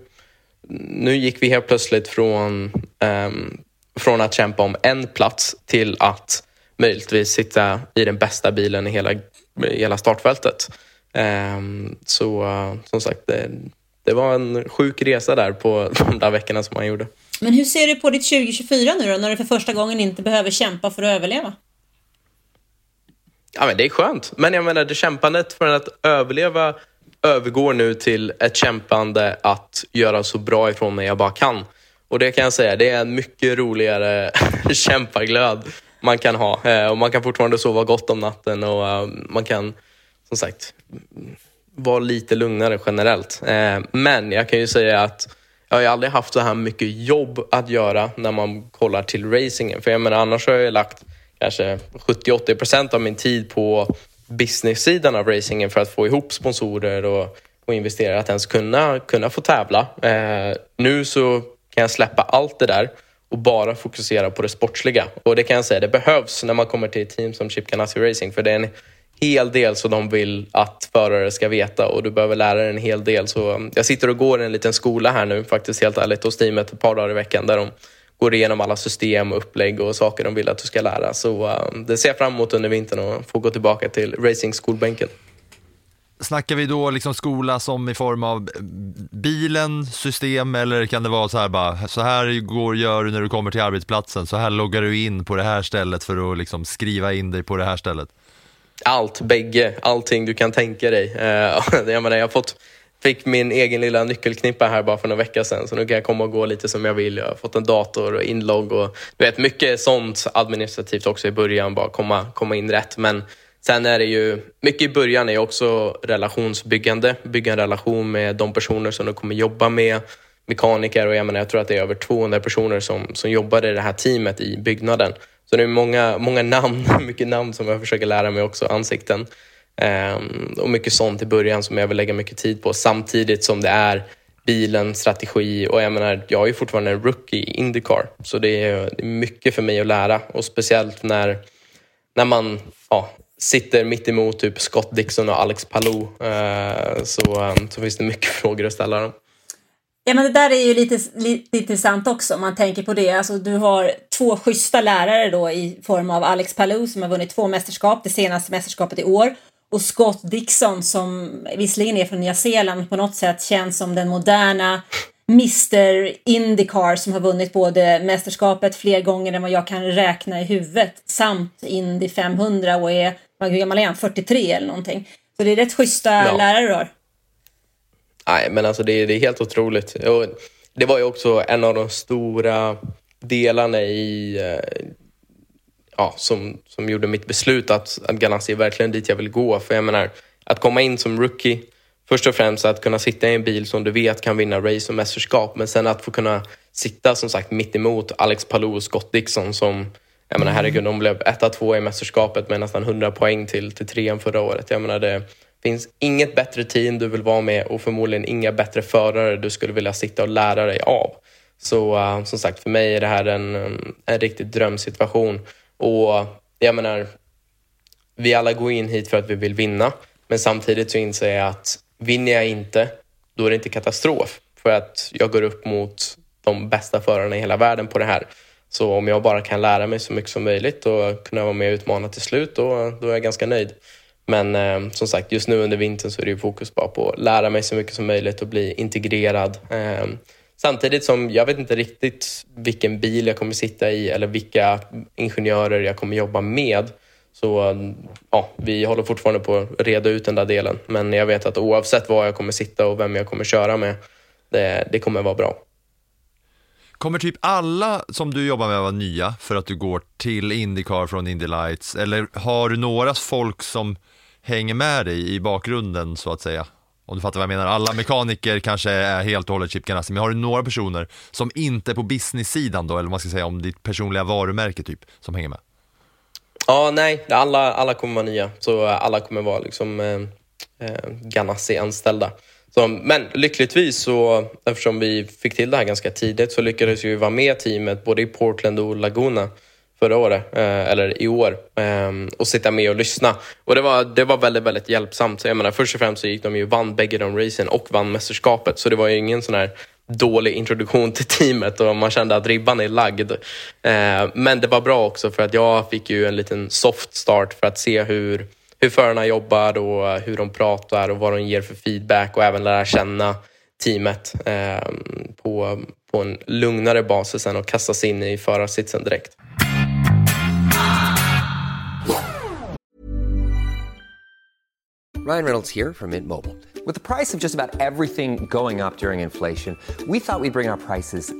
nu gick vi helt plötsligt från, um, från att kämpa om en plats till att möjligtvis sitta i den bästa bilen i hela, i hela startfältet. Um, så uh, som sagt, det, det var en sjuk resa där på de där veckorna som man gjorde. Men hur ser du på ditt 2024 nu då, när du för första gången inte behöver kämpa för att överleva? Ja, men det är skönt. Men jag menar, det kämpandet för att överleva övergår nu till ett kämpande att göra så bra ifrån mig jag bara kan. Och det kan jag säga, det är en mycket roligare kämpaglöd man kan ha. Eh, och man kan fortfarande sova gott om natten och eh, man kan, som sagt, vara lite lugnare generellt. Eh, men jag kan ju säga att jag har aldrig haft så här mycket jobb att göra när man kollar till racingen. För jag menar, annars har jag ju lagt kanske 70-80% av min tid på business-sidan av racingen för att få ihop sponsorer och, och investerare att ens kunna, kunna få tävla. Eh, nu så kan jag släppa allt det där och bara fokusera på det sportsliga. Och det kan jag säga, det behövs när man kommer till ett team som Chip Ganassi Racing för det är en hel del som de vill att förare ska veta och du behöver lära dig en hel del. Så um, jag sitter och går i en liten skola här nu faktiskt helt ärligt hos teamet ett par dagar i veckan där de går igenom alla system, och upplägg och saker de vill att du ska lära. Så um, det ser jag fram emot under vintern och få gå tillbaka till racing skolbänken. Snackar vi då liksom skola som i form av bilen, system eller kan det vara så här bara, så här går, gör du när du kommer till arbetsplatsen, så här loggar du in på det här stället för att liksom skriva in dig på det här stället? allt, bägge, allting du kan tänka dig. Eh, jag, menar, jag har fått, fick min egen lilla nyckelknippa här bara för några veckor sedan så nu kan jag komma och gå lite som jag vill. Jag har fått en dator och inlogg och du vet mycket sånt administrativt också i början, bara komma, komma in rätt. Men sen är det ju, mycket i början är också relationsbyggande, bygga en relation med de personer som du kommer jobba med, mekaniker och jag menar jag tror att det är över 200 personer som, som jobbar i det här teamet i byggnaden. Så det är många, många namn, mycket namn som jag försöker lära mig också, ansikten. Um, och mycket sånt i början som jag vill lägga mycket tid på. Samtidigt som det är bilen, strategi och jag menar, jag är ju fortfarande en rookie i Indycar. Så det är, det är mycket för mig att lära. Och speciellt när, när man ja, sitter mitt emot typ Scott Dixon och Alex Palou eh, så, eh, så finns det mycket frågor att ställa dem. Ja, men det där är ju lite, lite intressant också om man tänker på det. Alltså, du har två schyssta lärare då i form av Alex Palou som har vunnit två mästerskap, det senaste mästerskapet i år och Scott Dixon som visserligen är från Nya Zeeland på något sätt känns som den moderna Mr Indycar som har vunnit både mästerskapet fler gånger än vad jag kan räkna i huvudet samt Indy 500 och är, hur gammal är han, 43 eller någonting. Så det är rätt schyssta ja. lärare du har. Nej, men alltså det, det är helt otroligt. Och det var ju också en av de stora delarna i eh, ja, som, som gjorde mitt beslut att, att Ganassi är verkligen dit jag vill gå. För jag menar, att komma in som rookie, först och främst att kunna sitta i en bil som du vet kan vinna race och mästerskap, men sen att få kunna sitta som sagt mitt emot Alex Palou och Scott Dixon som jag menar herregud, de blev etta, två i mästerskapet med nästan 100 poäng till, till trean förra året. Jag menar det finns inget bättre team du vill vara med och förmodligen inga bättre förare du skulle vilja sitta och lära dig av. Så uh, som sagt, för mig är det här en, en riktig drömsituation. Och jag menar, vi alla går in hit för att vi vill vinna. Men samtidigt så inser jag att vinner jag inte, då är det inte katastrof. För att jag går upp mot de bästa förarna i hela världen på det här. Så om jag bara kan lära mig så mycket som möjligt och kunna vara med och utmana till slut, då, då är jag ganska nöjd. Men eh, som sagt, just nu under vintern så är det fokus bara på att lära mig så mycket som möjligt och bli integrerad. Eh, Samtidigt som jag vet inte riktigt vilken bil jag kommer sitta i eller vilka ingenjörer jag kommer jobba med. Så ja, vi håller fortfarande på att reda ut den där delen. Men jag vet att oavsett var jag kommer sitta och vem jag kommer köra med, det, det kommer vara bra. Kommer typ alla som du jobbar med vara nya för att du går till Indycar från Indy Lights? Eller har du några folk som hänger med dig i bakgrunden så att säga? Om du fattar vad jag menar. Alla mekaniker kanske är helt och hållet Chip Ganassi, men har du några personer som inte är på business-sidan då, eller vad man ska säga om ditt personliga varumärke typ, som hänger med? Ja, nej, alla, alla kommer vara nya, så alla kommer vara liksom eh, eh Ganassi-anställda. men lyckligtvis så, eftersom vi fick till det här ganska tidigt, så lyckades vi vara med teamet både i Portland och Laguna förra året, eh, eller i år, ehm, och sitta med och lyssna. Och det var, det var väldigt, väldigt hjälpsamt. Så jag menar, först och främst så gick de ju vann bägge de racen och vann mästerskapet, så det var ju ingen sån här dålig introduktion till teamet och man kände att ribban är lagd. Eh, men det var bra också för att jag fick ju en liten soft start för att se hur, hur förarna jobbar och eh, hur de pratar och vad de ger för feedback och även lära känna teamet eh, på, på en lugnare basis än att kasta sig in i förarsitsen direkt. Ryan Reynolds här från Mint Mobile. Med priset på nästan allt som går upp under inflationen, trodde vi att vi skulle bring våra priser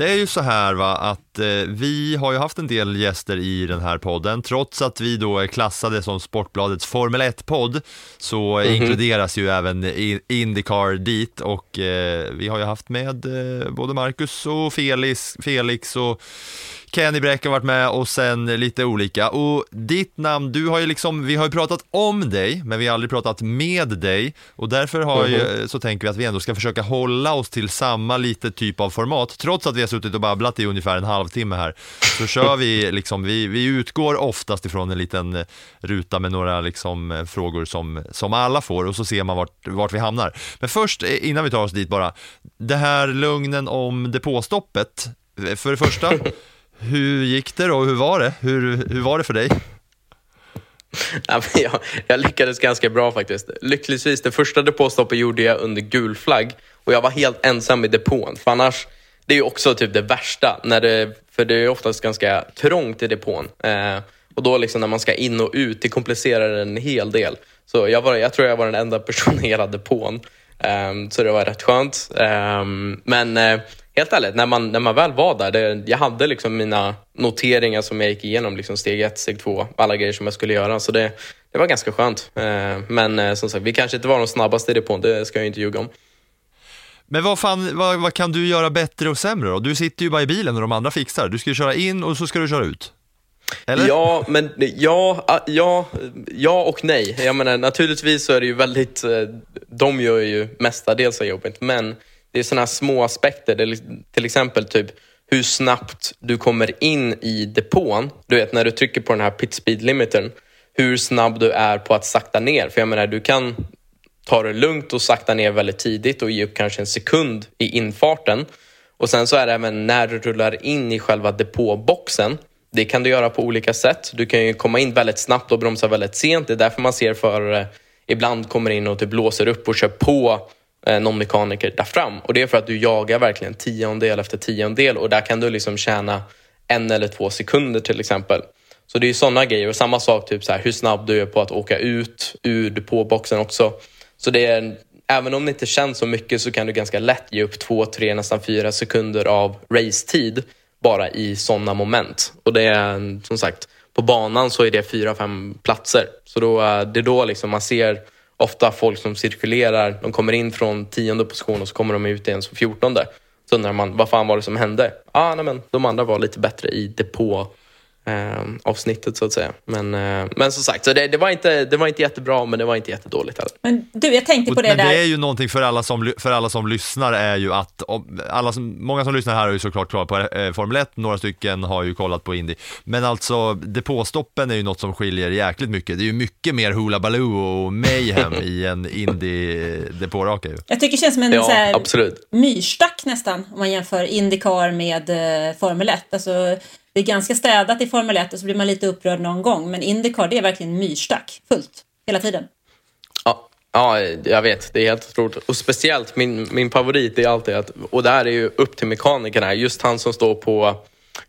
Det är ju så här va, att eh, vi har ju haft en del gäster i den här podden. Trots att vi då är klassade som Sportbladets Formel 1-podd så mm -hmm. inkluderas ju även Indycar dit och eh, vi har ju haft med eh, både Marcus och Felix, Felix och Kenny Bräck har varit med och sen lite olika. Och ditt namn, du har ju liksom, vi har ju pratat om dig, men vi har aldrig pratat med dig. Och därför har mm -hmm. ju, så tänker vi att vi ändå ska försöka hålla oss till samma lite typ av format. Trots att vi har suttit och babblat i ungefär en halvtimme här, så kör vi liksom, vi, vi utgår oftast ifrån en liten ruta med några liksom frågor som, som alla får och så ser man vart, vart vi hamnar. Men först, innan vi tar oss dit bara, det här lugnen om depåstoppet. För det första, Hur gick det då? Hur var det? Hur, hur var det för dig? Ja, jag, jag, lyckades ganska bra faktiskt. Lyckligtvis, det första depåstoppet gjorde jag under gul flagg och jag var helt ensam i depån. För annars, det är ju också typ det värsta, när det, för det är oftast ganska trångt i depån. Eh, och då liksom när man ska in och ut, det komplicerar en hel del. Så jag, var, jag tror jag var den enda personen i hela depån. Eh, så det var rätt skönt. Eh, men eh, helt ärligt, när man, när man väl var där, det, jag hade liksom mina noteringar som jag gick igenom, liksom steg ett, steg två, alla grejer som jag skulle göra. Så det, det var ganska skönt. Uh, men uh, som sagt, vi kanske inte var de snabbaste i depån, det ska jag inte ljuga om. Men vad, fan, vad, vad kan du göra bättre och sämre då? Du sitter ju bara i bilen och de andra fixar. Du ska ju köra in och så ska du köra ut. Eller? Ja, men ja, ah, ja, ja och nej. Jag menar, naturligtvis så är det ju väldigt, eh, de gör ju mestadels av jobbet, men det är sådana små aspekter. Det är till exempel typ hur snabbt du kommer in i depån. Du vet när du trycker på den här pit speed limitern, hur snabb du är på att sakta ner. För jag menar, du kan ta det lugnt och sakta ner väldigt tidigt och ge upp kanske en sekund i infarten. Och sen så är det även när du rullar in i själva depåboxen. Det kan du göra på olika sätt. Du kan ju komma in väldigt snabbt och bromsa väldigt sent. Det är därför man ser förare ibland kommer in och typ blåser upp och kör på Eh, någon mekaniker där fram. Och det är för att du jagar verkligen tiondel efter tiondel och där kan du liksom tjäna en eller två sekunder till exempel. Så det är sådana grejer. Och samma sak, typ så här, hur snabb du är på att åka ut ur depåboxen också. Så det är, även om det inte känns så mycket så kan du ganska lätt ge upp två, tre, nästan fyra sekunder av racetid bara i sådana moment. Och det är som sagt, på banan så är det fyra, fem platser. Så då, eh, det är då liksom man ser ofta folk som cirkulerar, de kommer in från tionde position och så kommer de ut igen som fjortonde. Så undrar man, vad fan var det som hände? Ah, nej, men de andra var lite bättre i depå eh, avsnittet så att säga. Men, eh, men som sagt, så det, det, var inte, det var inte jättebra men det var inte jättedåligt heller. Men du, jag tänkte på det men där. det är ju någonting för alla som, för alla som lyssnar är ju att, alla som, många som lyssnar här har ju såklart kollat på eh, Formel 1, några stycken har ju kollat på Indy. Men alltså depåstoppen är ju något som skiljer jäkligt mycket. Det är ju mycket mer Hula Baloo och Mayhem i en Indy-depåraka ju. Jag tycker det känns som en ja, så här, myrstack nästan om man jämför Indycar med eh, Formel 1. Alltså, det är ganska städat i Formel 1 och så blir man lite upprörd någon gång. Men Indycar det är verkligen myrstack, fullt, hela tiden. Ja, ja, jag vet. Det är helt otroligt. Och speciellt, min, min favorit är alltid att, och det här är ju upp till mekanikerna, just han som står på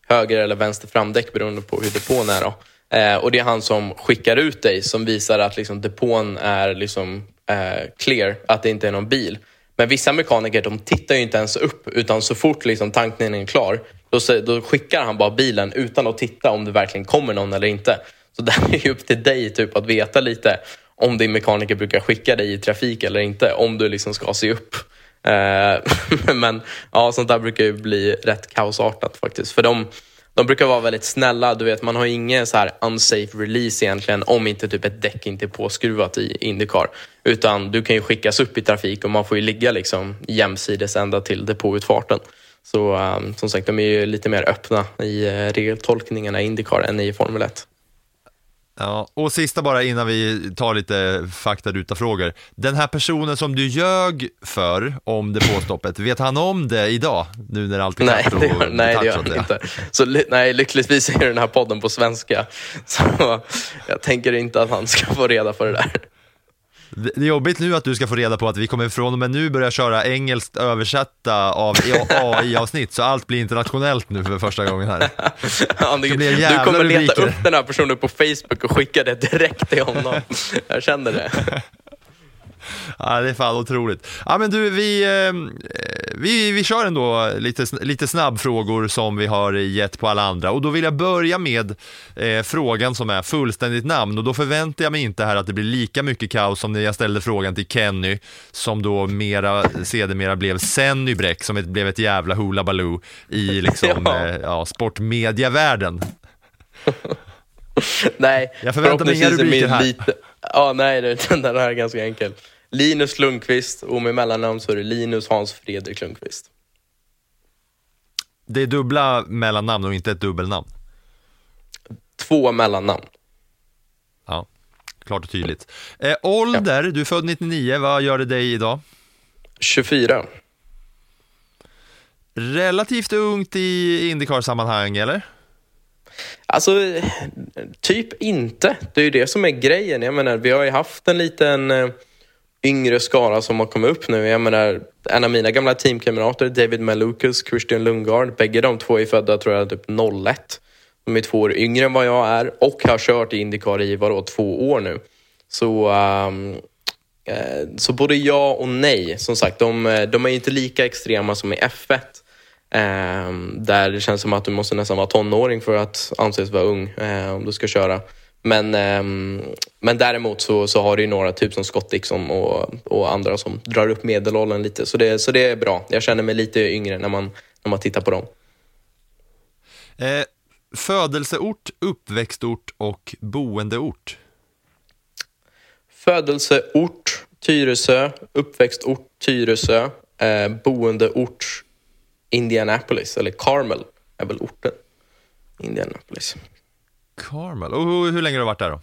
höger eller vänster framdäck beroende på hur depån är. Då. Eh, och det är han som skickar ut dig som visar att liksom, depån är liksom, eh, clear, att det inte är någon bil. Men vissa mekaniker de tittar ju inte ens upp utan så fort liksom, tankningen är klar då, då skickar han bara bilen utan att titta om det verkligen kommer någon eller inte. Så det är ju upp till dig typ, att veta lite om din mekaniker brukar skicka dig i trafik eller inte, om du liksom ska se upp. Eh, men ja, sånt där brukar ju bli rätt kaosartat faktiskt. För de, de brukar vara väldigt snälla. Du vet, man har ingen så här unsafe release egentligen om inte typ ett däck inte är påskruvat i Indycar. Utan du kan ju skickas upp i trafik och man får ju ligga liksom jämsides ända till depåutfarten. Så um, som sagt, de är ju lite mer öppna i uh, regeltolkningarna i Indycar än i Formel 1. Ja, och sista bara innan vi tar lite faktaruta-frågor. Den här personen som du ljög för om depåstoppet, vet han om det idag? Nu när allt är nej, det gör, nej, det gör han inte. Så, nej, lyckligtvis är den här podden på svenska. Så jag tänker inte att han ska få reda på det där. Det är jobbigt nu att du ska få reda på att vi kommer från och med nu börja köra engelskt översätta av AI-avsnitt, så allt blir internationellt nu för första gången här. Ja, du, du kommer leta upp den här personen på Facebook och skicka det direkt till honom. Jag känner det. Ja, det är fan otroligt. Ja, men du, vi, eh, vi, vi kör ändå lite, lite snabbfrågor som vi har gett på alla andra. Och då vill jag börja med eh, frågan som är fullständigt namn. Och då förväntar jag mig inte här att det blir lika mycket kaos som när jag ställde frågan till Kenny, som då mera, sedermera blev Senny Bräck, som ett, blev ett jävla hula baloo i liksom, ja. Eh, ja, sportmediavärlden. nej, jag förväntar mig inga rubriker här. Lite, ja, nej, den där är ganska enkel. Linus Lundqvist och med mellannamn så är det Linus Hans Fredrik Lundqvist. Det är dubbla mellannamn och inte ett dubbelnamn? Två mellannamn. Ja, klart och tydligt. Eh, ålder, ja. du är född 99, vad gör det dig idag? 24. Relativt ungt i Indycar-sammanhang, eller? Alltså, typ inte. Det är ju det som är grejen. Jag menar, vi har ju haft en liten eh, yngre skara som har kommit upp nu. Jag menar, en av mina gamla teamkamrater, David Malukas, Christian Lundgaard, bägge de två är födda tror jag typ 01. De är två år yngre än vad jag är och har kört i Indycar i vadå, två år nu. Så, um, eh, så både ja och nej. Som sagt, de, eh, de är inte lika extrema som i F1. Eh, där det känns som att du måste nästan vara tonåring för att anses vara ung eh, om du ska köra. Men, ehm, men däremot så, så har du ju några, typ som Scott Dixon och, och andra som drar upp medelåldern lite. Så det, så det är bra. Jag känner mig lite yngre när man, när man tittar på dem. Eh, födelseort, uppväxtort och boendeort? Födelseort Tyresö, uppväxtort Tyresö, eh, boendeort Indianapolis, eller Carmel är väl orten. Indianapolis. Carmel, och hur, hur länge har du varit där då?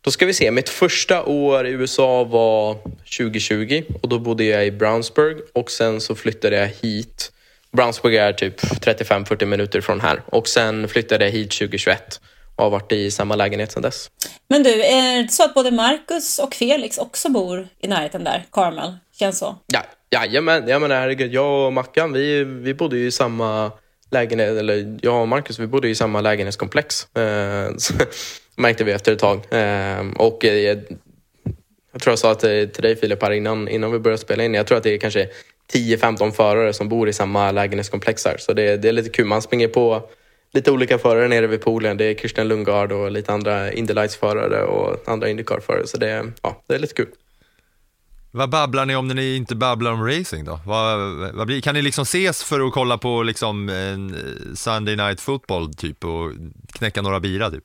Då ska vi se, mitt första år i USA var 2020 och då bodde jag i Brownsburg och sen så flyttade jag hit. Brownsburg är typ 35-40 minuter från här och sen flyttade jag hit 2021 och har varit i samma lägenhet sedan dess. Men du, är det så att både Marcus och Felix också bor i närheten där, Carmel? Känns så? Ja, jajamän, jag menar herregud, jag och Mackan vi, vi bodde ju i samma lägenhet, eller jag och Marcus vi bodde i samma lägenhetskomplex. Eh, så märkte vi efter ett tag. Eh, och eh, jag tror jag sa till, till dig Filip här innan, innan vi började spela in, jag tror att det är kanske 10-15 förare som bor i samma lägenhetskomplex här. Så det, det är lite kul, man springer på lite olika förare nere vid poolen. Det är Christian Lundgard och lite andra Indy Lights-förare och andra Indycar-förare. Så det, ja, det är lite kul. Vad babblar ni om när ni inte babblar om racing då? Vad, vad blir, kan ni liksom ses för att kolla på liksom en Sunday Night Football typ och knäcka några bira typ?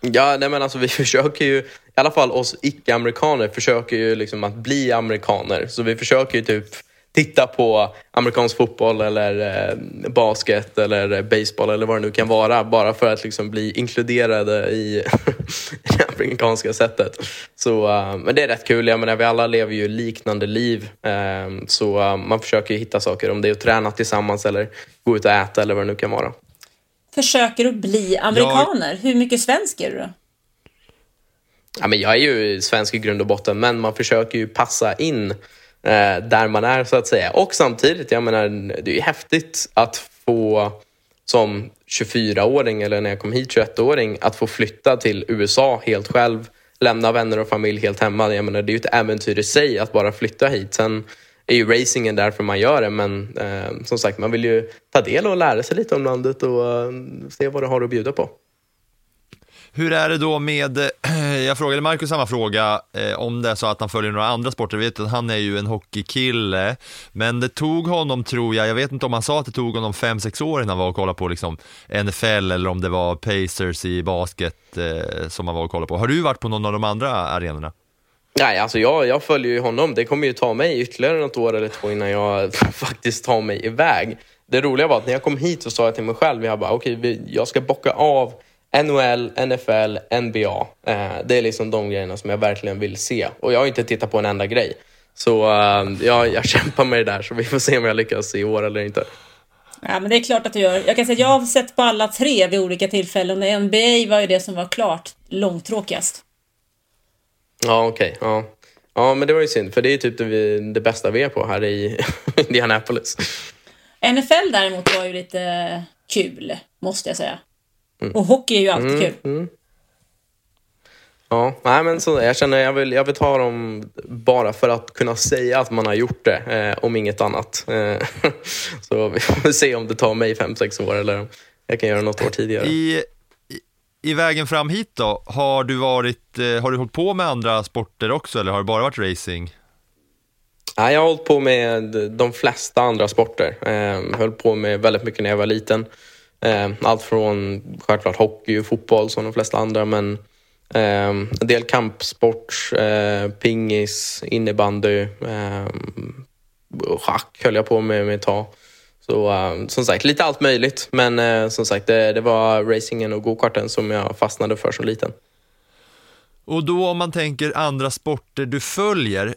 Ja, nej men alltså vi försöker ju, i alla fall oss icke-amerikaner försöker ju liksom att bli amerikaner. Så vi försöker ju typ titta på amerikansk fotboll eller eh, basket eller baseball eller vad det nu kan vara bara för att liksom bli inkluderade i det amerikanska sättet. Så, uh, men det är rätt kul. Jag menar, vi alla lever ju liknande liv uh, så uh, man försöker hitta saker om det är att träna tillsammans eller gå ut och äta eller vad det nu kan vara. Försöker du bli amerikaner? Jag... Hur mycket svensk är du då? Ja, men jag är ju svensk i grund och botten men man försöker ju passa in eh, Eh, där man är så att säga. Och samtidigt, jag menar, det är ju häftigt att få som 24-åring eller när jag kom hit 21-åring att få flytta till USA helt själv, lämna vänner och familj helt hemma. Jag menar, det är ju ett äventyr i sig att bara flytta hit. Sen är ju racingen därför man gör det men eh, som sagt man vill ju ta del och lära sig lite om landet och eh, se vad det har att bjuda på. Hur är det då med, eh, jag frågade Marcus samma fråga, eh, om det är så att han följer några andra sporter. Jag vet att han är ju en hockeykille, men det tog honom, tror jag, jag vet inte om han sa att det tog honom 5-6 år innan han var och kollade på liksom NFL eller om det var Pacers i basket eh, som han var och kollade på. Har du varit på någon av de andra arenorna? Nej, alltså jag, jag följer ju honom. Det kommer ju ta mig ytterligare något år eller två innan jag faktiskt tar mig iväg. Det roliga var att när jag kom hit så sa jag till mig själv, jag bara okej, okay, jag ska bocka av NHL, NFL, NBA. Eh, det är liksom de grejerna som jag verkligen vill se. Och jag har inte tittat på en enda grej. Så uh, ja, jag kämpar med det där, så vi får se om jag lyckas i år eller inte. Ja, men det är klart att du gör. Jag kan säga att jag har sett på alla tre vid olika tillfällen. NBA var ju det som var klart långtråkigast. Ja, okej. Okay, ja. ja, men det var ju synd, för det är typ det, vi, det bästa vi är på här i Indianapolis. NFL däremot var ju lite kul, måste jag säga. Mm. Och hockey är ju alltid mm, kul. Mm. Ja, nej, men så, jag känner jag vill, jag vill ta dem bara för att kunna säga att man har gjort det, eh, om inget annat. Eh, så vi får se om det tar mig fem sex år eller om jag kan göra något år tidigare. I, i, i vägen fram hit då, har du, varit, eh, har du hållit på med andra sporter också eller har det bara varit racing? Nej, jag har hållit på med de flesta andra sporter. Eh, höll på med väldigt mycket när jag var liten. Eh, allt från självklart hockey och fotboll som de flesta andra men eh, en del kampsport, eh, pingis, innebandy, schack höll jag på med, med ett tag. Så som sagt, lite allt möjligt. Men som sagt, det, det var racingen och gokarten som jag fastnade för som liten. Och då om man tänker andra sporter du följer,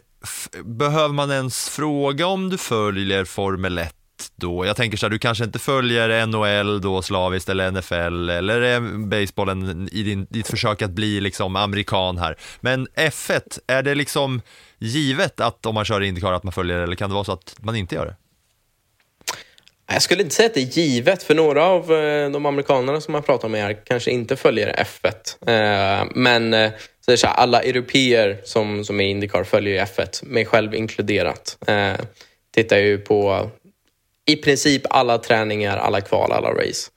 behöver man ens fråga om du följer Formel 1 då? Jag tänker så här, du kanske inte följer NHL då slaviskt eller NFL eller basebollen i din, ditt försök att bli liksom amerikan här. Men F1, är det liksom givet att om man kör Indycar att man följer det eller kan det vara så att man inte gör det? Jag skulle inte säga att det är givet, för några av eh, de amerikanerna som man pratar med här kanske inte följer F1. Eh, men eh, så är så här, alla europeer som, som är Indycar följer F1, mig själv inkluderat. Tittar ju på i princip alla träningar, alla kval, alla race.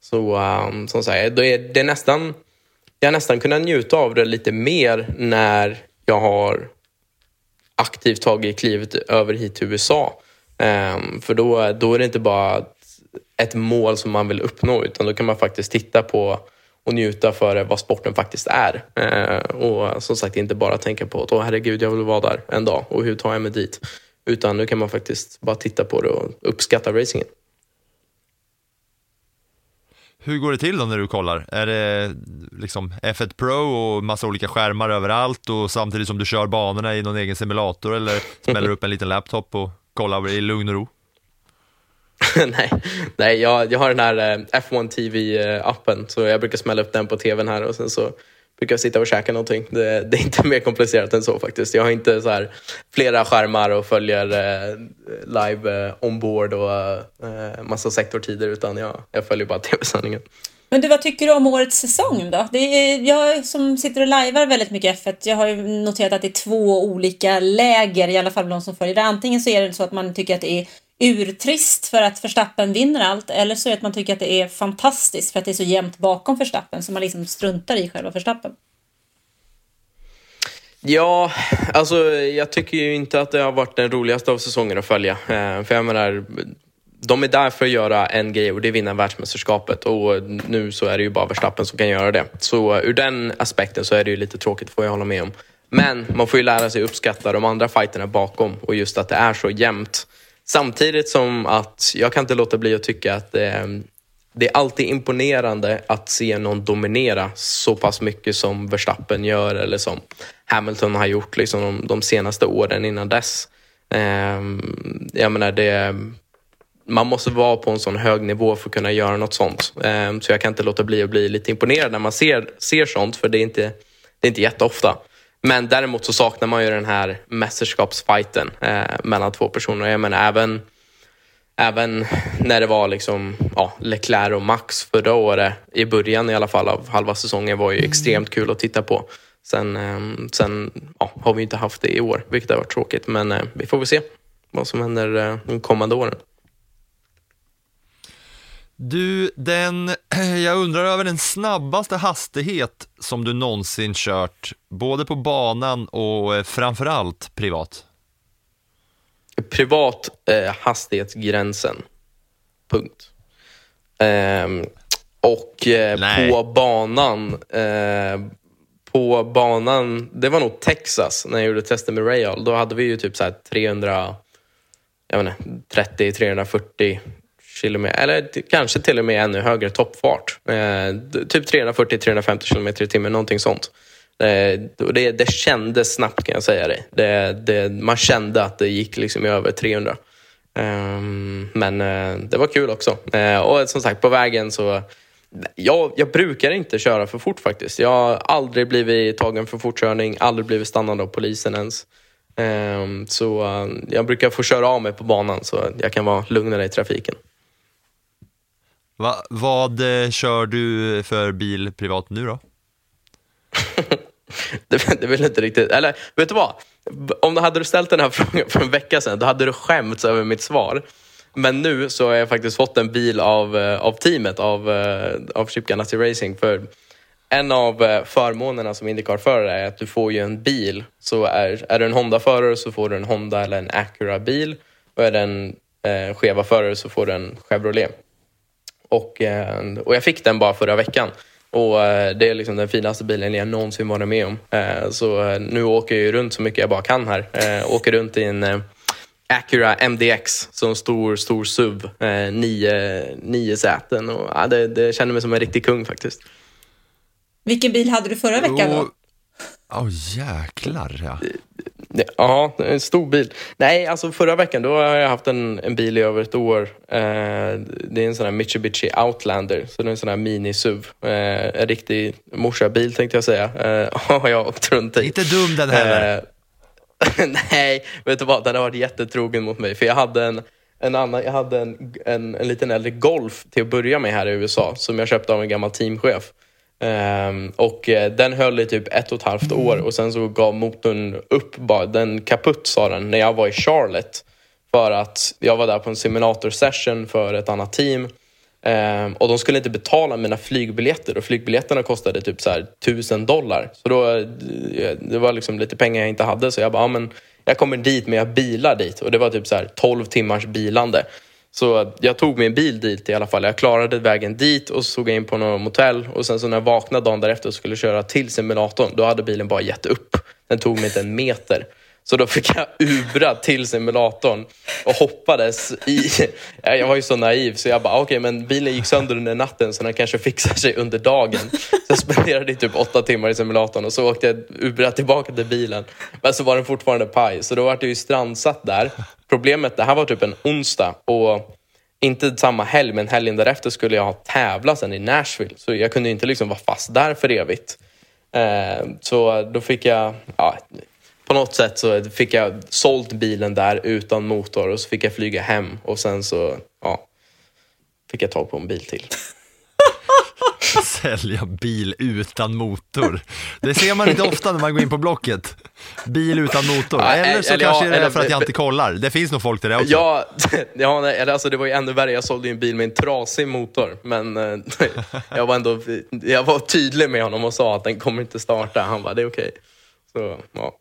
Så um, som sagt, det är, det är nästan jag har nästan kunnat njuta av det lite mer när jag har aktivt tagit klivet över hit till USA. Um, för då, då är det inte bara ett mål som man vill uppnå utan då kan man faktiskt titta på och njuta för vad sporten faktiskt är. Uh, och som sagt inte bara tänka på att oh, herregud jag vill vara där en dag och hur tar jag mig dit? Utan nu kan man faktiskt bara titta på det och uppskatta racingen. Hur går det till då när du kollar? Är det liksom F1 Pro och massa olika skärmar överallt och samtidigt som du kör banorna i någon egen simulator eller smäller upp en liten laptop och kollar i lugn och ro? nej, nej jag, jag har den här eh, F1 TV-appen så jag brukar smälla upp den på tvn här och sen så brukar sitta och käka någonting. Det, det, är inte mer komplicerat än så faktiskt. Jag har inte så här flera skärmar och följer eh, live eh, ombord och eh, massa sektortider utan jag, jag följer bara tv-sändningen. Men du, vad tycker du om årets säsong då? Det är, jag som sitter och lajvar väldigt mycket F1, jag har ju noterat att det är två olika läger, i alla fall bland de som följer det. Antingen så är det så att man tycker att det är urtrist för att Verstappen vinner allt eller så är det att man tycker att det är fantastiskt för att det är så jämnt bakom Verstappen så man liksom struntar i själva Verstappen. Ja, alltså jag tycker ju inte att det har varit den roligaste av säsongerna att följa. Eh, för jag menar, de är där för att göra en grej och det är vinna världsmästerskapet och nu så är det ju bara Verstappen som kan göra det. Så ur den aspekten så är det ju lite tråkigt får jag hålla med om. Men man får ju lära sig uppskatta de andra fighterna bakom och just att det är så jämnt. Samtidigt som att jag kan inte låta bli att tycka att eh, det är alltid imponerande att se någon dominera så pass mycket som Verstappen gör eller som Hamilton har gjort liksom, de, de senaste åren innan dess. Eh, jag menar, det, man måste vara på en sån hög nivå för att kunna göra något sånt. Eh, så jag kan inte låta bli att bli lite imponerad när man ser, ser sånt, för det är inte, det är inte jätteofta. Men däremot så saknar man ju den här mästerskapsfighten eh, mellan två personer. Jag menar även, även när det var liksom, ja, Leclerc och Max förra året, i början i alla fall av halva säsongen, var ju extremt kul att titta på. Sen, eh, sen ja, har vi inte haft det i år, vilket har varit tråkigt. Men eh, vi får väl se vad som händer eh, de kommande åren. Du, den, jag undrar över den snabbaste hastighet som du någonsin kört, både på banan och eh, framförallt privat? Privat eh, hastighetsgränsen. Punkt. Eh, och på banan, eh, på banan, det var nog Texas när jag gjorde testet med Rayal. Då hade vi ju typ så här 300, jag vet inte, 30, 340 kilometer, eller kanske till och med ännu högre toppfart. Eh, typ 340-350 kilometer i timmen, någonting sånt. Eh, det, det kändes snabbt kan jag säga dig. Det, det, man kände att det gick liksom över 300. Eh, men eh, det var kul också. Eh, och som sagt, på vägen så jag, jag, brukar inte köra för fort faktiskt. Jag har aldrig blivit tagen för fortkörning, aldrig blivit stannad av polisen ens. Ehm, så eh, jag brukar få köra av mig på banan så jag kan vara lugnare i trafiken. Va, vad eh, kör du för bil privat nu då? det, det vill inte riktigt... Eller vet du vad? Om du hade ställt den här frågan för en vecka sedan, då hade du skämts över mitt svar. Men nu så har jag faktiskt fått en bil av, eh, av teamet, av, eh, av Chip Ganassi Racing. För en av eh, förmånerna som Indycar-förare är att du får ju en bil. Så är, är du en Honda-förare så får du en Honda eller en Acura-bil. Och är du en eh, Cheva-förare så får du en Chevrolet. Och, eh, och jag fick den bara förra veckan. Och eh, det är liksom den finaste bilen jag någonsin varit med om. Eh, så nu åker jag runt så mycket jag bara kan här. Åker runt i en Acura MDX, så en stor, stor SUV. Nio, nio säten och ja, det, det känner mig som en riktig kung faktiskt. Vilken bil hade du förra veckan då? Åh oh, jäklar ja. Ja, en stor bil. Nej, alltså förra veckan då har jag haft en, en bil i över ett år. Eh, det är en sån här Mitsubishi Outlander, så det är en sån här mini-SUV. Eh, en riktig morsabil tänkte jag säga. Eh, har jag runt i. Inte dum den heller. Eh, nej, vet du vad? Den har varit jättetrogen mot mig. För jag hade en, en annan, jag hade en, en, en liten äldre Golf till att börja med här i USA som jag köpte av en gammal teamchef. Um, och uh, den höll i typ ett och ett halvt år och sen så gav motorn upp. Bara. Den kaputt sa den när jag var i Charlotte. För att jag var där på en simulator session för ett annat team. Um, och de skulle inte betala mina flygbiljetter och flygbiljetterna kostade typ så här 1000 dollar. Så då, eh, det var liksom lite pengar jag inte hade så jag bara, ah, men jag kommer dit men jag bilar dit och det var typ så här 12 timmars bilande. Så jag tog min bil dit i alla fall. Jag klarade vägen dit och så såg jag in på något motell och sen så när jag vaknade dagen därefter och skulle köra till simulatorn då hade bilen bara gett upp. Den tog mig inte en meter. Så då fick jag ubra till simulatorn och hoppades i... Jag var ju så naiv så jag bara, ah, okej okay, men bilen gick sönder under natten så den kanske fixar sig under dagen. Så jag spenderade typ åtta timmar i simulatorn och så åkte jag ubra tillbaka till bilen. Men så var den fortfarande paj så då var det ju strandsatt där. Problemet, det här var typ en onsdag och inte samma helg men helgen därefter skulle jag ha tävlat sen i Nashville. Så jag kunde inte liksom vara fast där för evigt. Eh, så då fick jag, ja, på något sätt så fick jag sålt bilen där utan motor och så fick jag flyga hem och sen så ja, fick jag tag på en bil till. Sälja bil utan motor. Det ser man inte ofta när man går in på Blocket. Bil utan motor. Eller så eller kanske ja, det är eller- för att jag inte kollar. Det finns nog folk till det också. Ja, ja nej, alltså det var ju ännu värre. Jag sålde ju en bil med en trasig motor. Men eh, jag var ändå jag var tydlig med honom och sa att den kommer inte starta. Han bara, det är okej. Så, ja.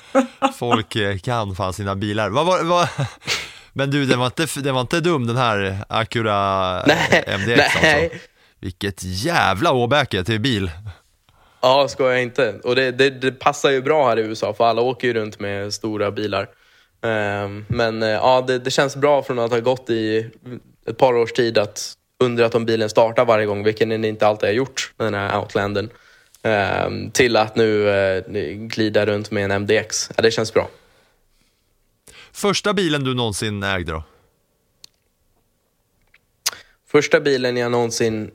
Folk eh, kan fan sina bilar. Vad var, vad... Men du, den var, inte, den var inte dum den här Acura Nej, MDX nej. alltså. Vilket jävla åbäke till bil. Ja, ska jag inte. Och det, det, det passar ju bra här i USA för alla åker ju runt med stora bilar. Ehm, men eh, ja, det, det känns bra från att ha gått i ett par års tid att undrat om bilen startar varje gång, vilket den inte alltid har gjort, den här Outlanden. Ehm, till att nu eh, glida runt med en MDX. Ja, det känns bra. Första bilen du någonsin ägde då? Första bilen jag någonsin